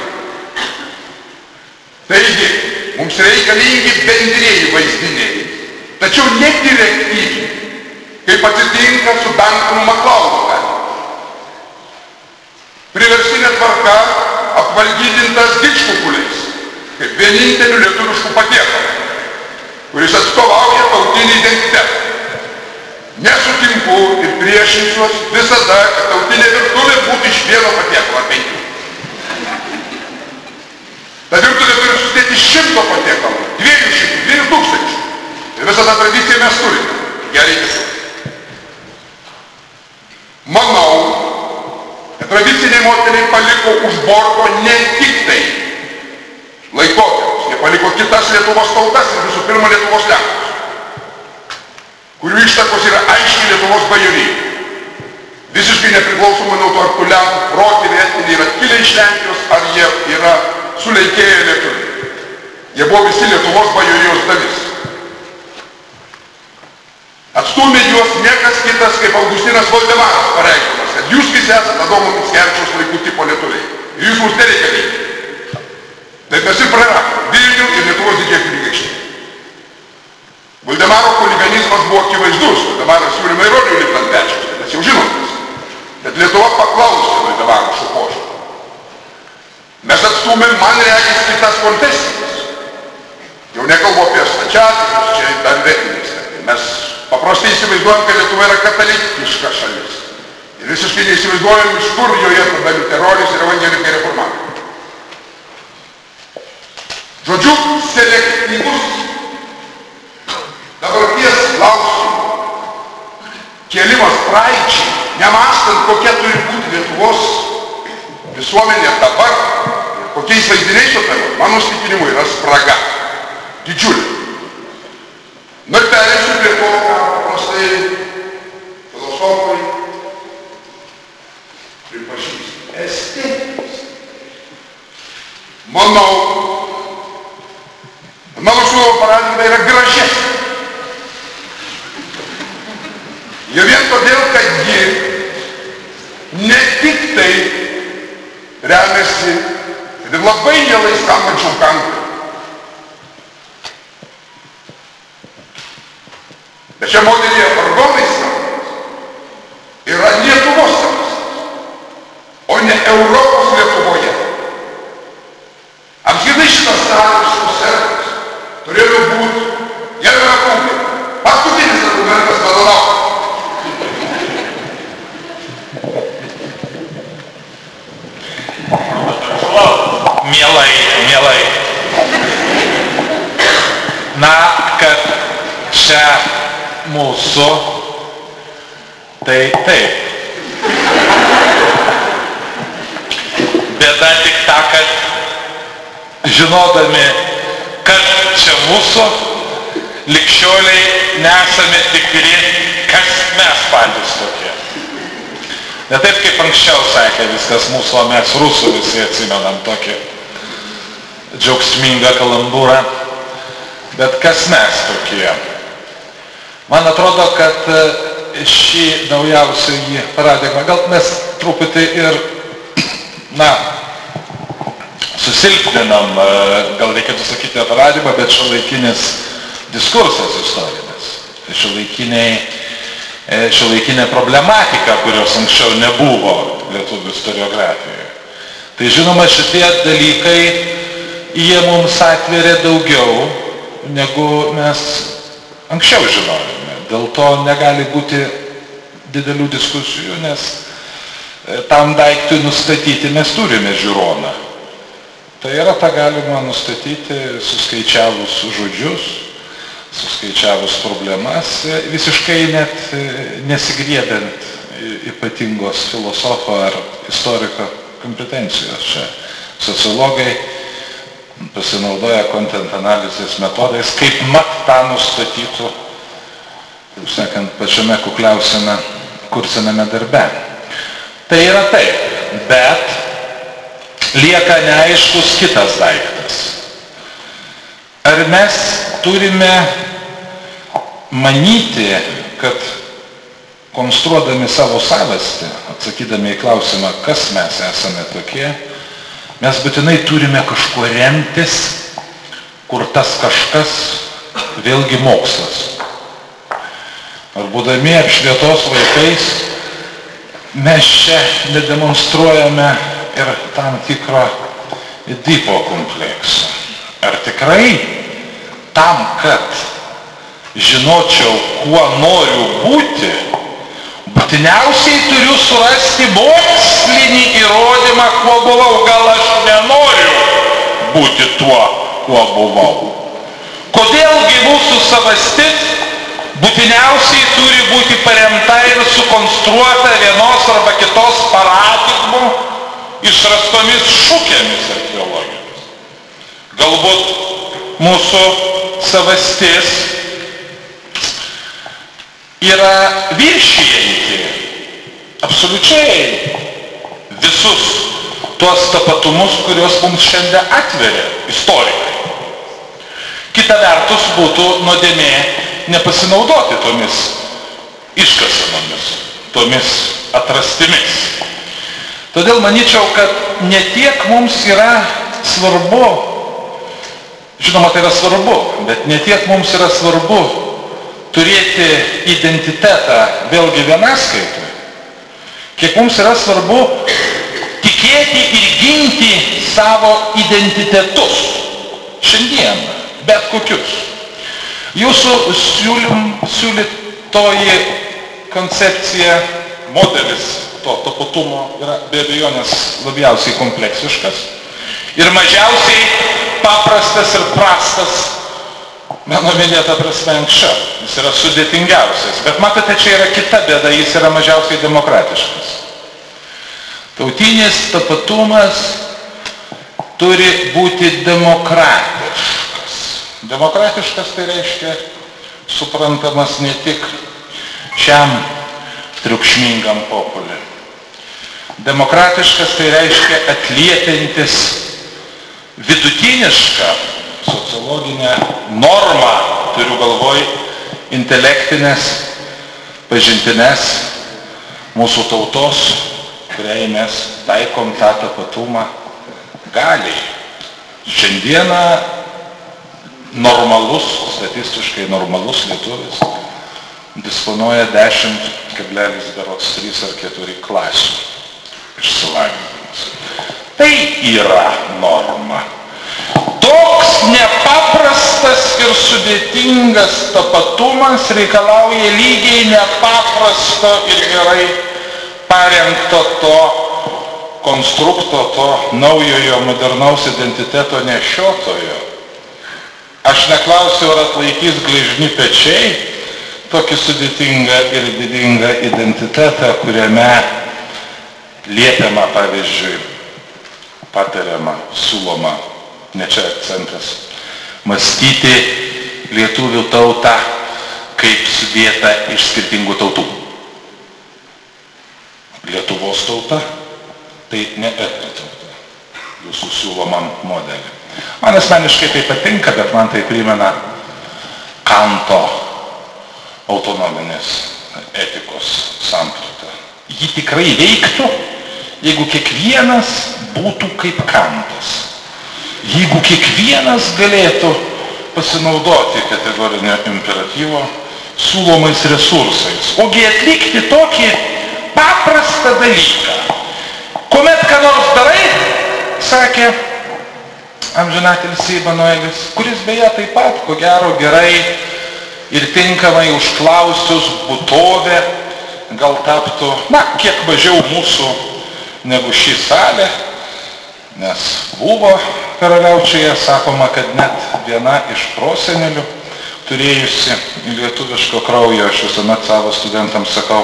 Taigi, mums reikalingi bendrėjai vaizdiniai. Tačiau ne direktyviai, kaip atsitinka su Dankonu Maklaunu. Priversinė tvarka apvalgydintas didžkukuliais, kaip vieninteliu lietuviškų patiekalu, kuris atstovauja tautinį identitetą. Nesutinku ir priešinsiuos visada, kad tautinė virtuvė būtų iš vieno patiekalo penkių. Ta virtuvė turi susidėti šimto patiekalų, dviejų šimtų, dviejų tūkstančių. Ir visą tą tradiciją mes turime. Ją reikia. Manau, kad tradiciniai modeliai paliko už borto ne tik tai laikotarpius, jie paliko kitas Lietuvos tautas ir visų pirma Lietuvos lenkus, kurių ištakos yra aiškiai Lietuvos bajorijai. Visiškai nepriklausomai nuo to, ar tų lenkų protėviai etniniai yra kilę iš Lenkijos, ar jie yra suleikėję lietuviai. Jie buvo visi Lietuvos bajorijos dalis. Atstumė juos niekas kitas kaip Augustinas Valdemaras pareiškimas, kad jūs visi esate Adomo Mickevičiaus laikų tipo lietuviai. Ir jūs mums nereikalingi. Taip mes ir praradome Vilnių ir Lietuvos didžiąją kunigaikštį. Valdemaro huliganizmas buvo akivaizdus. Valdemaras siūlė Maironį lipti ant pečiaus, tai mes jau žinom. Bet Lietuva paklausė Valdemaro šio požiūrio. Mes atstumėm, man regis, kitas konfesijas. Jau nekalbu apie stačiatikus, čia dar vėtinis. Mes paprastai įsivaizduojam, kad Lietuva yra katalikiška šalis. Ir visiškai neįsivaizduojam, iš kur joje tada liuteronis ir evangelikai reformatai. Žodžiu, selektyvus dabarties klausimų kėlimas praeičiai, nemastant, kokia turi būti Lietuvos visuomenė dabar kokiais vaizdiniais operuoja, mano stikinimu yra spraga. Didžiulė. Na ir perėsiu prie to, ką paprastai filosofai pripažįsta. Estetikos. Manau, mano siūloma paradigma yra gražesnė. Jau vien todėl, kad ji ne tik tai remiasi ir labai mielai skambančių kantų. Bet čia moteryje vargonai skambantis yra Lietuvos skambantis, o ne Europos Lietuvoje. Apskritai šitas sąjungos koncertas turėjo būti, gerbėme punktai, paskutinis argumentas vadovauti. Mielai, mielai. Na, kad čia mūsų, tai taip. Bėda tik ta, kad žinodami, kad čia mūsų, likščioliai nesame tikri, kas mes patys tokie. Ne taip kaip anksčiau sakė viskas mūsų, o mes rusų visi atsimenam tokį džiaugsmingą kalambūrą. Bet kas mes tokie? Man atrodo, kad šį naujausią paradigmą, gal mes truputį ir, na, susilpninam, gal reikėtų sakyti paradigmą, bet šiuolaikinis diskursas istorinis. Šiuolaikiniai šiuolaikinė problematika, kurios anksčiau nebuvo lietuvių istoriografijoje. Tai žinoma, šitie dalykai, jie mums atveria daugiau, negu mes anksčiau žinojome. Dėl to negali būti didelių diskusijų, nes tam daiktui nustatyti mes turime žiūroną. Tai yra, tą galima nustatyti suskaičiavus žodžius, suskaičiavus problemas, visiškai net nesigrėbent ypatingos filosofo ar istoriko kompetencijos. Čia sociologai pasinaudoja content analizės metodais, kaip mat tą nustatytų, taip sakant, pačiame kukliausiame kursiname darbe. Tai yra taip, bet lieka neaiškus kitas daiktas. Ar mes turime manyti, kad konstruodami savo savastį, atsakydami į klausimą, kas mes esame tokie, mes būtinai turime kažkuo remtis, kur tas kažkas vėlgi mokslas. Ar būdami apšvietos vaikais, mes čia nedemonstruojame ir tam tikro dipo kompleksą. Ar tikrai tam, kad žinočiau, kuo noriu būti, būtiniausiai turiu surasti mokslinį įrodymą, kuo buvau. Gal aš nenoriu būti tuo, kuo buvau. Kodėlgi mūsų savastis būtiniausiai turi būti paremta ir sukonstruota vienos arba kitos paradigmų išrastomis šūkėmis archeologijos. Galbūt mūsų savastis yra viršijanti absoliučiai visus tuos tapatumus, kuriuos mums šiandien atveria istorikai. Kita vertus būtų nuodėmė nepasinaudoti tomis iškasenomis, tomis atrastimis. Todėl manyčiau, kad ne tiek mums yra svarbu, žinoma, tai yra svarbu, bet ne tiek mums yra svarbu turėti identitetą vėlgi vienaskaitui, kiek mums yra svarbu tikėti ir ginti savo identitetus šiandien, bet kokius. Jūsų siūlym, siūlytoji koncepcija, modelis to tapatumo yra be abejonės labiausiai kompleksiškas ir mažiausiai paprastas ir prastas mano minėta prasme anksčiau. Jis yra sudėtingiausias. Bet matote, čia yra kita bėda, jis yra mažiausiai demokratiškas. Tautinis tapatumas turi būti demokratiškas. Demokratiškas tai reiškia suprantamas ne tik šiam triukšmingam populiui. Demokratiškas tai reiškia atliepiantis vidutinišką sociologinę normą, turiu galvoj intelektinės, pažintinės mūsų tautos, kuriai mes taikom tą tapatumą galiai. Šiandieną normalus, statistiškai normalus lietuvis disponuoja 10,3 ar 4 klasių išsilavinimas. Tai yra norma. Toks nepaprastas ir sudėtingas tapatumas reikalauja lygiai nepaprasto ir gerai parengto to konstrukto, to naujojo modernaus identiteto nešiotojo. Aš neklausiu, ar atlaikys gležni pečiai tokį sudėtingą ir didingą identitetą, kuriame liepiama, pavyzdžiui, patariama, siūloma, ne čia akcentas, mąstyti lietuvių tautą kaip sudėta iš skirtingų tautų. Lietuvos tauta tai ne etno tauta, jūsų siūlomam modelį. Man asmeniškai tai patinka, bet man tai primena Kanto autonominės etikos sampratą. Ji tikrai veiktų, jeigu kiekvienas būtų kaip Kantas. Jeigu kiekvienas galėtų pasinaudoti kategorinio imperatyvo siūlomais resursais, ogi atlikti tokį paprastą dalyką. Kuomet ką nors darai, sakė amžinatilis Ibanuelis, kuris beje taip pat, ko gero, gerai ir tinkamai užklausius būtovę gal taptų, na, kiek mažiau mūsų negu šį salę, nes buvo karaliaučiuje, sakoma, kad net viena iš prosenelių turėjusi lietuviško kraujo, aš visuomet savo studentams sakau,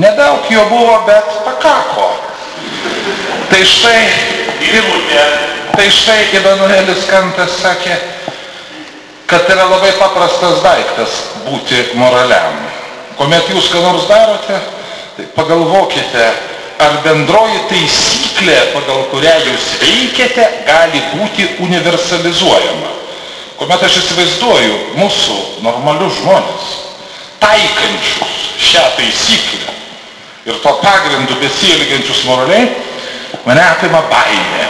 nedaug jo buvo, bet pakako. Tai štai, tai štai Ivanuelis Kantas sakė, kad yra labai paprastas daiktas būti moraliam. Kuomet jūs ką nors darote, tai pagalvokite, ar bendroji taisyklė, pagal kurią jūs veikiate, gali būti universalizuojama. Kuomet aš įsivaizduoju mūsų normalius žmonės, taikančius šią taisyklę ir to pagrindu besielgiančius moraliai, mane apima baimė.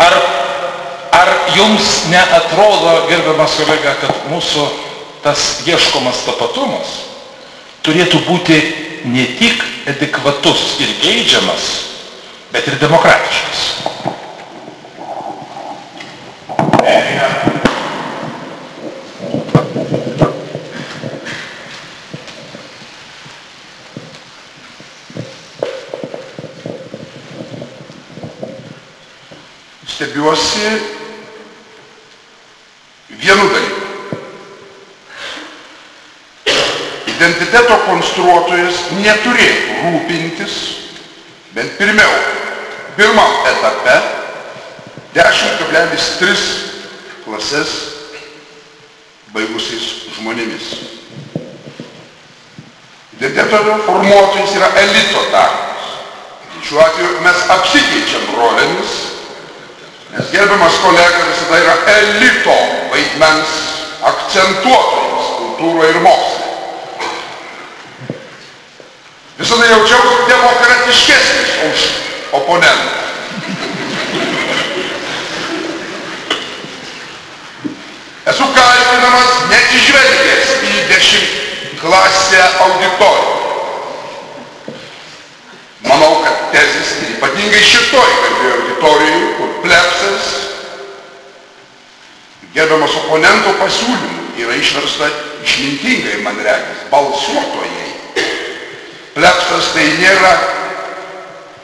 Ar, ar jums neatrodo, gerbiamas kolega, kad mūsų tas ieškomas tapatumas turėtų būti ne tik adekvatus ir geidžiamas, bet ir demokratiškas? Stebiuosi vienu dalyku. Identiteto konstruotojas neturėtų rūpintis, bent pirmiau, pirmam etape 10,3 klases baigusiais žmonėmis. Identiteto formuotojas yra elito darbas. Šiuo atveju mes apsikeičiam rolėmis Nes gerbiamas kolega visada yra elito vaidmens akcentuotojas kultūroje ir moksle. Visada jaučiausi demokratiškesnis už oponentą. Esu kaltinamas neatsižvelgęs į dešimt klasę auditoriją. Manau, kad tezis ir ypatingai šitoj kalbėjo auditorijai, kur plebsas gerbiamas oponento pasiūlymų yra išversta išmintingai, man regis, balsuotojai. Plebsas tai nėra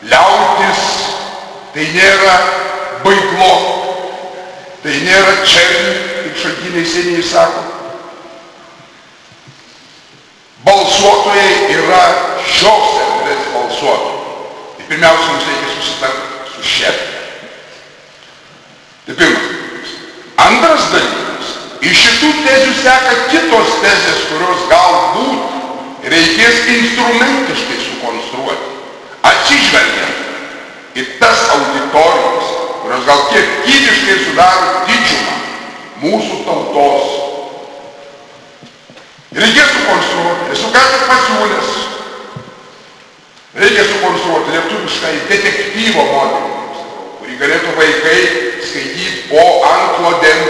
liautis, tai nėra baiglo, tai nėra černi, kaip šaltiniai seniai sako. Balsuotojai yra šios erdvės balsuotojai. Tai pirmiausia, mums reikia susitarti su šia. Tai pirmas. Antras dalykas. Iš šitų tezių seka kitos tezės, kurios galbūt reikės instrumentiškai Atsižvelgiant į tas auditorijas, kurios gal kiek kyviškai sudaro didžiumą mūsų tautos. Reikės sukonstruoti, esu ką tik pasiūlęs, reikia sukonstruoti lietuviškai detektyvo modelį, kurį galėtų vaikai skaityti po anklodėm.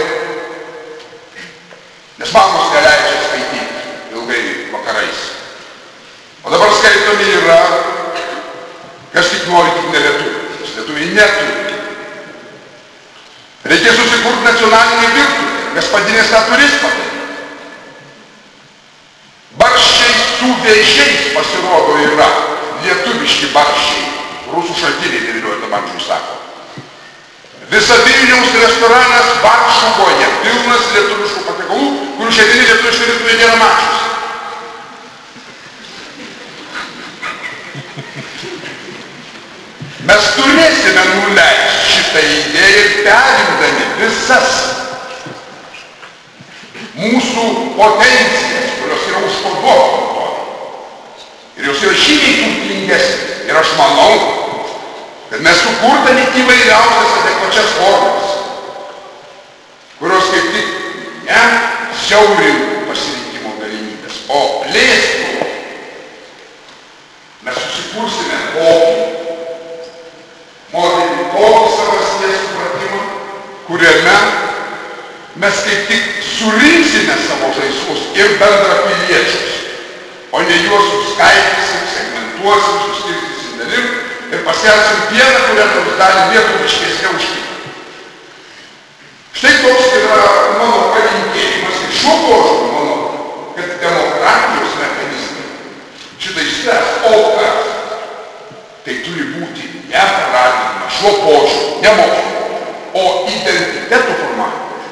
Nes mamos neleidžia skaityti ilgai vakarais. O dabar skaitomi yra, kas tik nori, tik ne lietuviai. Lietuviai neturi. Reikia susikurti nacionalinį virtuvę, nes padinės tą turės padaryti. Barščiai su vėžiais pasirodo yra lietuviški barščiai. Rusų šaltiniai 19 amžiuje sako. Visa Vilniaus restoranas Varšuvoje pilnas lietuviškų patiekalų, kurių šiandienį lietuviškai lietuviai nėra mačiusi. Mes turėsime nuleisti šitą idėją ir perimdami visas mūsų potencijas, kurios yra užkoduotos ir jos yra žymiai turtingesnės. Ir aš manau, kad mes sukurdami įvairiausias adekvačias formas, kurios kaip tik ne siaurintų pasirinkimo galimybės, o plėstų, mes susikursime tokį modelį, tokį savasties supratimą, kuriame mes kaip tik surinksime savo žaislus ir bendrapiliečius, o ne juos suskaidysim, segmentuosim, suskirstysim dalim ir paskelbsim vieną, kurią nors dalį lietuviškesnė už kitą. Štai toks yra mano palinkėjimas ir šiuo požiūriu manau, kad demokratijos mechanizmai šitą išspręs, o kad tai turi būti ne paraginimas šiuo požiūriu, ne mokslo, o identiteto formavimas,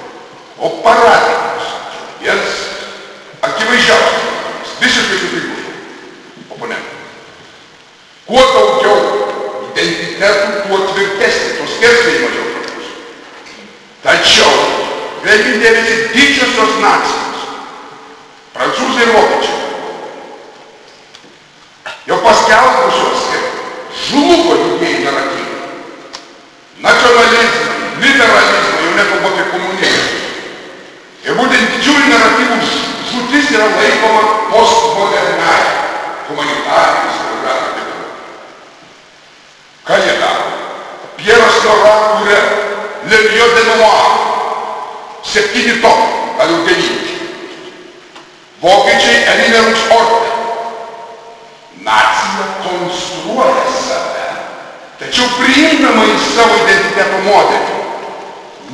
o paraginimas. Vienas akivaizdžiausias, visiškai sutinku oponentų. Kuo daugiau identitetų, tuo tvirtesnė, tuo skersai mažiau svarbus. Tačiau, kreipim dėmesį didžiosios nacijos, prancūzai ir vokiečiai, jau paskelbusios, Жумуко людей нарратив. Націоналізм, літералізм і не побути комунізм. І буде тюль наративу зутися лейкова постмодерна гуманітарність. Каєда, П'єра Слора Уре, Левіо де Нуар, Септіні Топ, Алютеніч. Вокичі Елінерус Орте, Nacija konstruoja save, tačiau priimdama į savo identiteto modelį.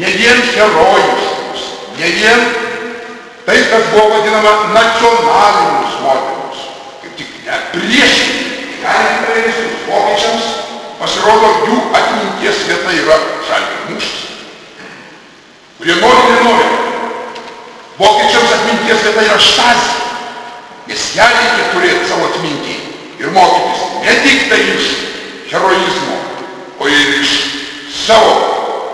Ne vien herojiškus, ne vien tai, kas buvo vadinama nacionalinius modelius. Kaip tik ne priešingai, galime vokiečiams pasirodo jų atminties vieta yra žalgių mūšis. Kurie nori, nenori. Vokiečiams atminties vieta yra štazė, nes ją reikia turėti savo atmintį ir mokytis ne tik tai iš heroizmo, o ir iš savo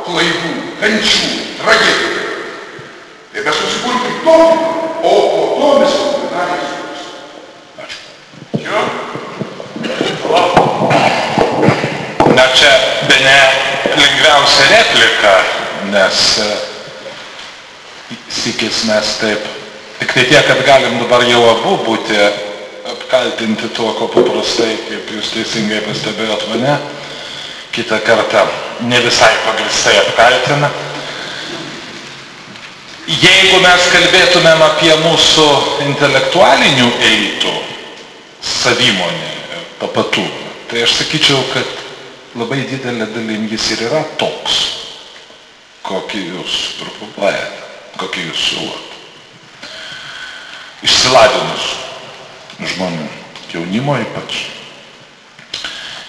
klaidų, kančių, tragedijų. Tai mes susikurkim tokį, o po to mes sukursim. Ačiū. Na čia bene lengviausia replika, nes e, sikis mes taip, tik tai tiek, kad galim dabar jau abu būti apkaltinti tuo, ko paprastai, kaip jūs teisingai pastebėjot mane, kitą kartą ne visai pagristai apkaltina. Jeigu mes kalbėtumėm apie mūsų intelektualinių elitų savimonę, tapatumą, tai aš sakyčiau, kad labai didelė dalim jis ir yra toks, kokį jūs propaguojate, kokį jūs siūlot. Išsilavinus žmonių, jaunimo ypač.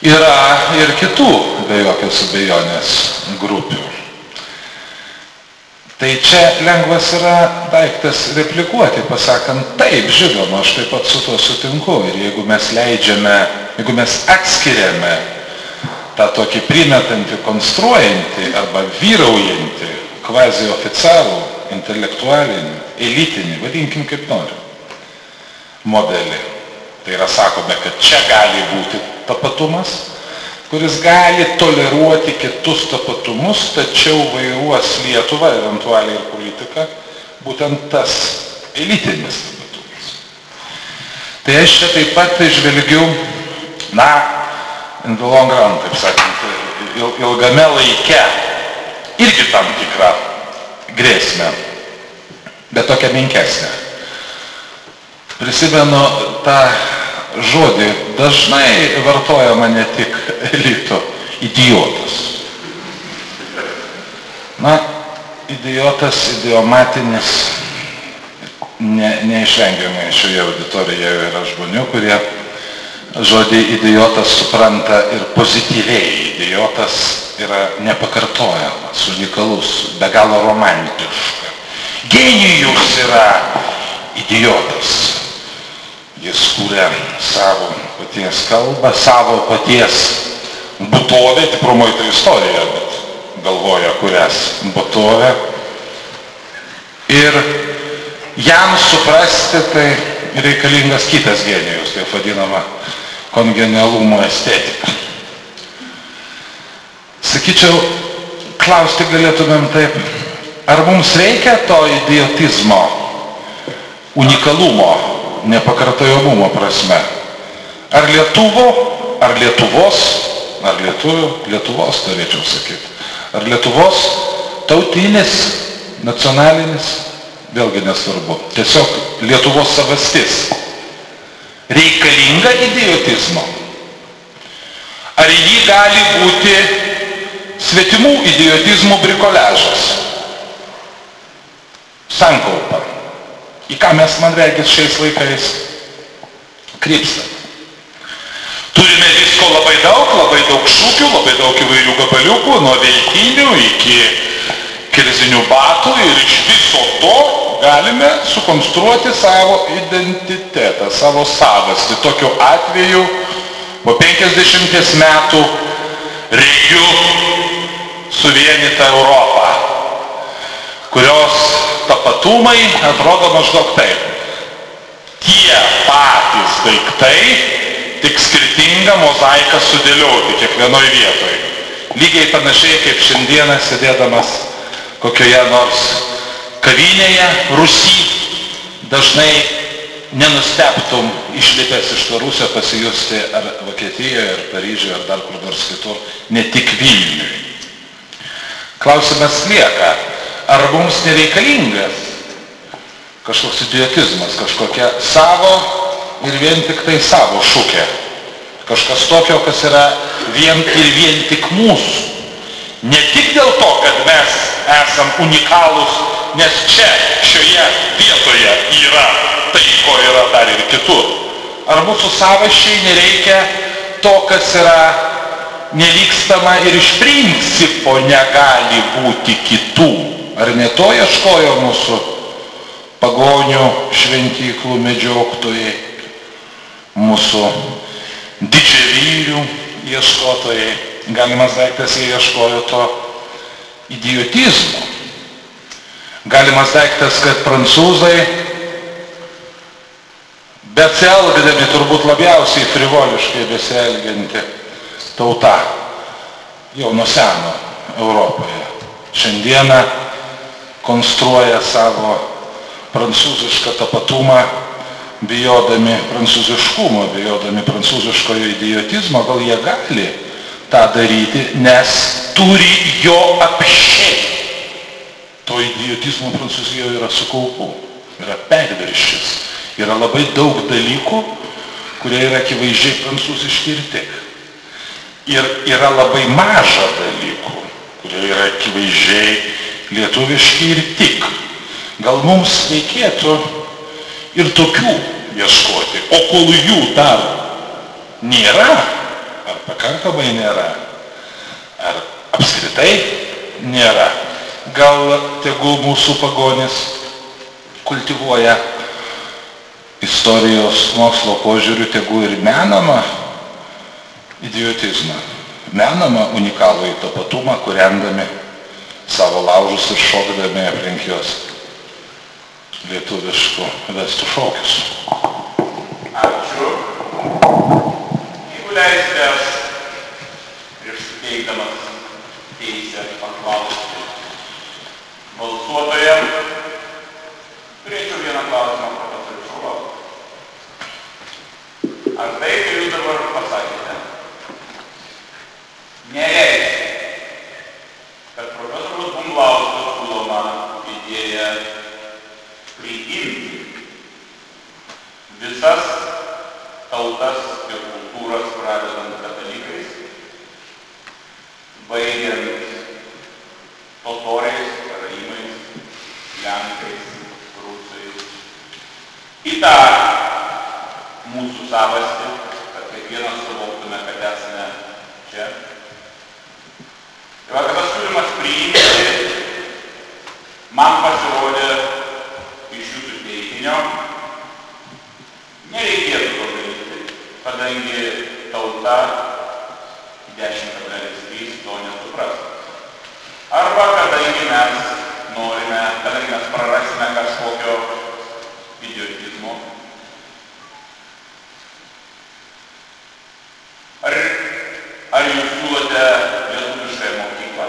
Yra ir kitų, be jokios abejonės, grupių. Tai čia lengvas yra daiktas replikuoti, pasakant, taip, žinoma, aš taip pat su tuo sutinku. Ir jeigu mes leidžiame, jeigu mes atskiriame tą tokį primetantį, konstruojantį arba vyraujantį kvazi oficialų, intelektualinį, elitinį, vadinkim kaip nori, modelį. Tai yra sakome, kad čia gali būti tapatumas, kuris gali toleruoti kitus tapatumus, tačiau vairuos Lietuvą, eventualiai ir politiką, būtent tas elitinis tapatumas. Tai aš čia taip pat žvelgiu, na, in the long run, taip sakant, ilgame laike irgi tam tikrą grėsmę, bet tokią menkesnę. Prisimenu tą žodį, dažnai vartojama ne tik elito, idiotas. Na, idiotas, idiomatinis, ne, neišvengiamai šioje auditorijoje yra žmonių, kurie žodį idiotas supranta ir pozityviai. Idiotas yra nepakartojamas, unikalus, be galo romantiška. Genijus yra idiotas. Jis kūrė savo paties kalbą, savo paties būtovę, tikrumoji tai istorija, bet galvoja, kurias būtovę. Ir jam suprasti tai reikalingas kitas genijus, taip vadinama kongenialumo estetika. Sakyčiau, klausti galėtumėm taip, ar mums reikia to idiotizmo, unikalumo, nepakartojamumo prasme? Ar Lietuvo, ar Lietuvos, ar Lietuvių, Lietuvos turėčiau sakyti, ar Lietuvos tautinis, nacionalinis, vėlgi nesvarbu, tiesiog Lietuvos savastis reikalinga idiotizmo? Ar jį gali būti svetimų idiotizmų brikoležas? Sankaupa. Į ką mes, man reikės, šiais laikais krypstam. Turime visko labai daug, labai daug šūkių, labai daug įvairių gabaliukų, nuo veltinių iki kirzinių batų ir iš viso to galime sukonstruoti savo identitetą, savo savastį. Tokiu atveju po 50 metų reikiu suvienytą Europą, kurios tapatumai atrodo maždaug taip. Tie patys daiktai, tik skirtingą mozaiką sudėlioti kiekvienoje vietoje. Lygiai panašiai kaip šiandieną sėdėdamas kokioje nors kavinėje, Rusy, dažnai nenusteptum išlipęs iš to Rusio pasijusti ar Vokietijoje, ar Paryžiuje, ar dar kur nors kitur, ne tik Vilniui. Klausimas lieka, ar mums nereikalingas kažkoks idiotizmas, kažkokia savo ir vien tik tai savo šūkė. Kažkas tokio, kas yra vien ir vien tik mūsų. Ne tik dėl to, kad mes esam unikalūs, nes čia, šioje vietoje yra tai, ko yra dar ir kitur. Ar mūsų savašiai nereikia to, kas yra nevykstama ir iš principo negali būti kitų. Ar ne to ieškojo mūsų pagonių šventyklų medžioktojai, mūsų didžiavyrių ieškotojai. Galimas daiktas jie ieškojo to idiotizmo. Galimas daiktas, kad prancūzai besielgdami turbūt labiausiai frivoliškai besielgianti tauta jau nuo seno Europoje. Šiandieną konstruoja savo prancūzišką tapatumą, bijodami prancūziškumo, bijodami prancūziškojo idiotizmo, gal jie gali tą daryti, nes turi jo apšiai. To idiotizmo Prancūzijoje yra su kaupu, yra perviršis, yra labai daug dalykų, kurie yra akivaizdžiai prancūziški ir tik. Ir yra labai maža dalykų, kurie yra akivaizdžiai lietuviški ir tik. Gal mums reikėtų ir tokių ieškoti, o kol jų dar nėra, ar pakankamai nėra, ar apskritai nėra, gal tegul mūsų pagonis kultivuoja istorijos mokslo požiūrių, tegul ir menamą idiotizmą. menamą unikalų į tapatumą, kuriandami savo laužus ir šokdami aplink juos lietuviškų vestų šokius. Ačiū. Jeigu leisite, aš prieš suteikdamas teisę paklausti balsuotoją, turėčiau vieną klausimą profesoriui Šaulau. Ar tai, kai jūs dabar pasakėte, nereiškia, kad profesorius Bumblauskas siūloma idėja priimti visas tautas ir kultūras pradedant katalikais, baigiant totoriais, karaimais, lenkais, rusais. Į tą mūsų savastį, kad kiekvienas suvoktume, kad esame čia. Ir va, kad tas siūlymas priimti, man pasirodė iš jūsų teiginio, nereikėtų to daryti, kadangi tauta 10,3 to nesupras. Arba kadangi mes norime, kadangi mes prarasime kažkokio idiotizmo. Ar, ar jūs siūlote lietuviškąją mokyklą?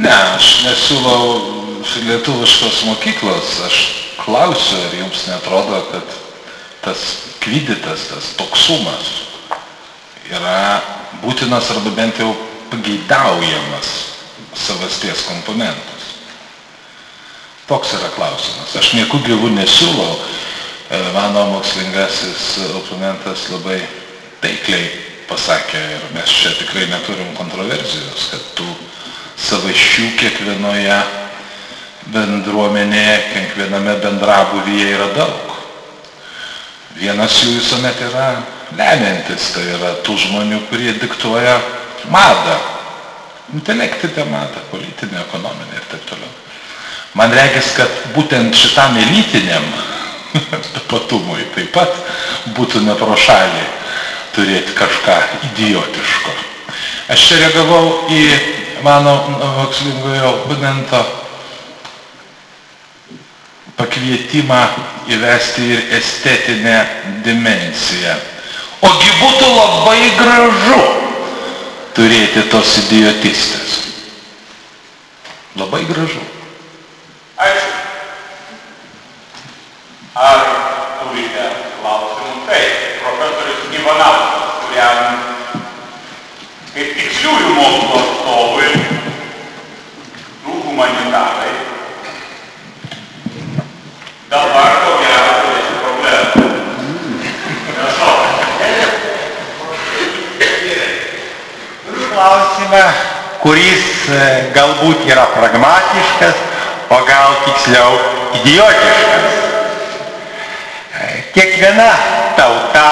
Ne, aš nesiūlau lietuviškos mokyklos, aš klausiu, ar jums netrodo, kad tas kviditas, tas toksumas yra būtinas arba bent jau pageidaujamas savasties komponentas. Toks yra klausimas. Aš nieku gyvų nesiūlau. E, Mano mokslingasis oponentas labai taikliai pasakė ir mes čia tikrai neturim kontroversijos, kad tų savaiščių kiekvienoje bendruomenėje, kiekviename bendrabuvyje yra daug. Vienas jų visuomet yra lemiantis, tai yra tų žmonių, kurie diktuoja madą, intelektinę madą, politinę, ekonominę ir taip toliau. Man regis, kad būtent šitam elitiniam tapatumui taip pat būtų ne pro šalį turėti kažką idiotiško. Aš čia reagavau į mano mokslingojo oponento pakvietimą įvesti ir estetinę dimensiją. Ogi būtų labai gražu turėti tos idiotistės. Labai gražu. Ačiū. Ar turite klausimų? Taip, profesorius Ivanauskas, kuriam kaip tiksliųjų mokslo atstovui, du humanitarai, dabar ko gero turėsiu problemų. Prašau. Turiu klausimą, kuris e, galbūt yra pragmatiškas, o gal tiksliau idiotiškas. E, Kiekviena tauta,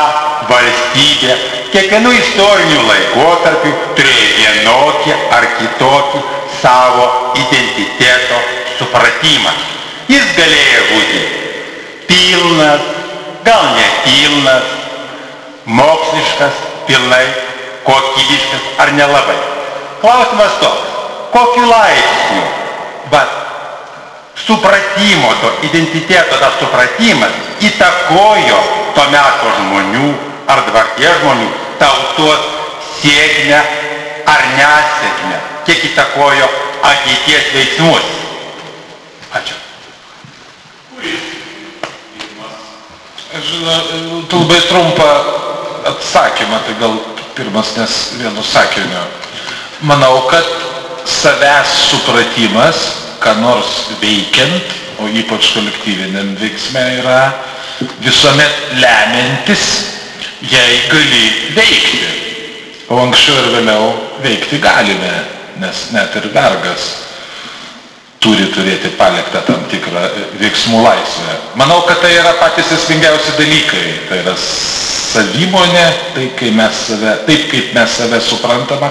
valstybė, kiekvienu istoriniu laikotarpiu turėjo vienokį ar kitokį savo identiteto supratimą. Jis galėjo būti pilnas, gal nepilnas, moksliškas, pilnai, kokybiškas ar nelabai. Klausimas toks, kokiu laipsniu, bet supratimo, to identiteto tas supratimas įtakojo to meto žmonių ar dabarties žmonių tautos sėkmę ar nesėkmę, kiek įtakojo ateities veiksmus. Ačiū. Žinau, labai trumpą atsakymą, tai gal pirmas, nes vienu sakiniu. Manau, kad savęs supratimas, ką nors veikiant, o ypač kolektyviniam veiksme yra visuomet lemiantis, jei gali veikti. O anksčiau ir vėliau veikti galime, nes net ir vergas turi turėti paliktą tam tikrą veiksmų laisvę. Manau, kad tai yra patys esmingiausi dalykai. Tai yra savimonė, tai kai mes save, taip kaip mes save suprantame.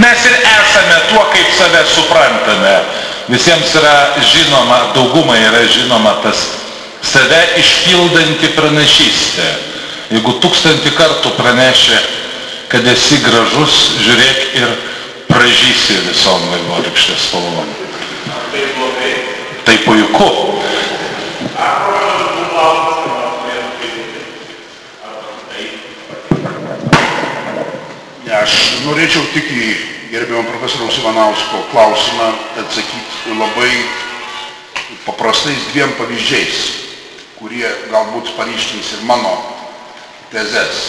Mes ir esame tuo, kaip save suprantame. Visiems yra žinoma, daugumai yra žinoma tas save išpildanti pranašystė. Jeigu tūkstantį kartų pranešė kad esi gražus, žiūrėk ir pražysi visom vaivorykštės spalvom. Tai puiku. Aš norėčiau tik į gerbiamą profesoriaus Ivanausko klausimą atsakyti labai paprastais dviem pavyzdžiais, kurie galbūt paryškins ir mano tezes.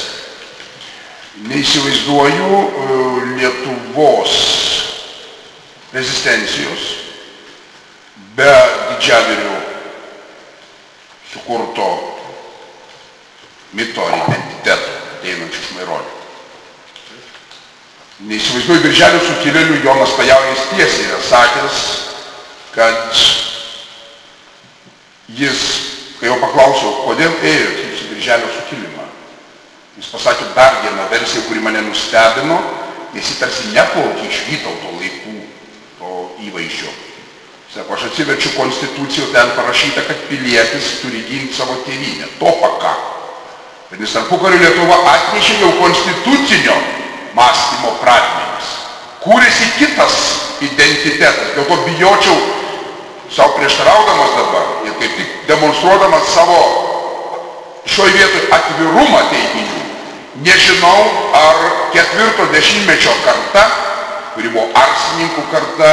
Neįsivaizduoju e, Lietuvos rezistencijos be didžiavirių sukurto mito ar identiteto ateinančių iš Maironio. Neįsivaizduoju birželio sukilėlių Jonas Pajaunis tiesiai yra sakęs, kad jis, kai jo paklausiau, kodėl ėjote į birželio sukilimą, jis pasakė dar vieną versiją, kuri mane nustebino, nes jis tarsi neplaukė iš Vytauto laikų to įvaizdžio. Sako, aš atsiverčiu konstituciją, ten parašyta, kad pilietis turi ginti savo tėvynę. To pakako. Vadinasi, tarpukario Lietuva atnešė jau konstitucinio mąstymo pradmenis. Kūrėsi kitas identitetas. Dėl to bijočiau savo prieštaraudamas dabar ir kaip tik demonstruodamas savo šioje vietoje atvirumą teiginių. Nežinau, ar ketvirto dešimtmečio karta, kuri buvo arsininkų karta,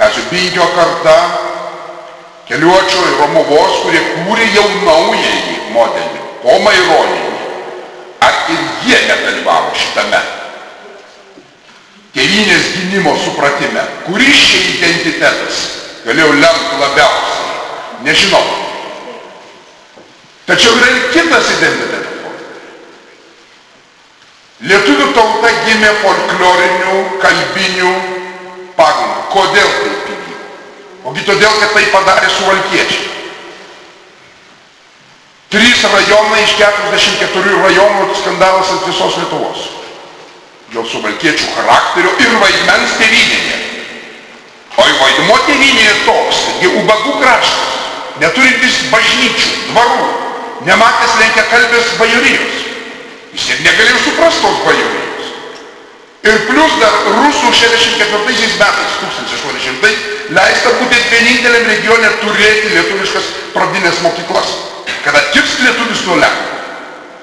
Kazio Binkio karta, Keliuočio ir Romuvos, kurie kūrė jau naująjį modelį, po Maironinį. Ar ir jie nedalyvavo šitame tėvynės gynimo supratime? Kuris čia identitetas galėjo lemti labiausiai? Nežinau. Tačiau yra ir kitas identitetas. Lietuvių tauta gimė folklorinių, kalbinių pagrindų. Kodėl taip įvyko? Ogi todėl, kad tai padarė suvalkiečiai. Trys rajonai iš 44 rajonų skandalas ant visos Lietuvos. Dėl suvalkiečių charakterio ir vaidmens tėvynėje. O į vaidmo tėvynėje toks, jie ubagų kraštas, neturintis bažnyčių, dvarų, nematęs lenkia kalbės bajorijos. Jis ir negalėjo suprasti tos bajorijos. Ir plus dar rusų 64 metais, 1800, leista būtent vieninteliam regione turėti lietuviškas pradinės mokyklas, kad atkirs lietuvis nuo lenkų.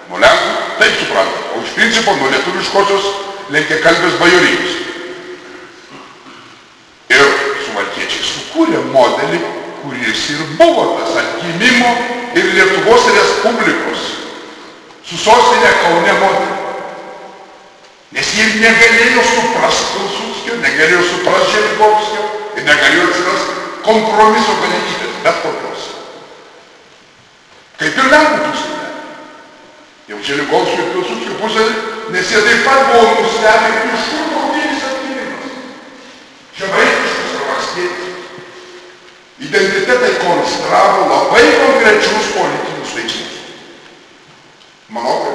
Nuo lenkų, taip supranta, o iš principo nuo lietuviškosios lenkia kalbės bajorijos. Ir suvalkiečiai sukūrė modelį, kuris ir buvo tas atgimimo ir Lietuvos Respublikos su sostinė Kaune modelį. Nes jie negalėjo suprasti Pilsudskio, negalėjo suprasti Želigovskio ir negalėjo atsirasti kompromiso galimybės, bet kokios. Kaip ir Lenkų pusėje. Jau Želigovskio ir Pilsudskio pusėje, nes jie taip pat buvo nustebę, iš kur kokinis atgimimas. Žemaitiškas ar valstietis. Identitetai konstravo labai konkrečius politinius veiksmus. Manau,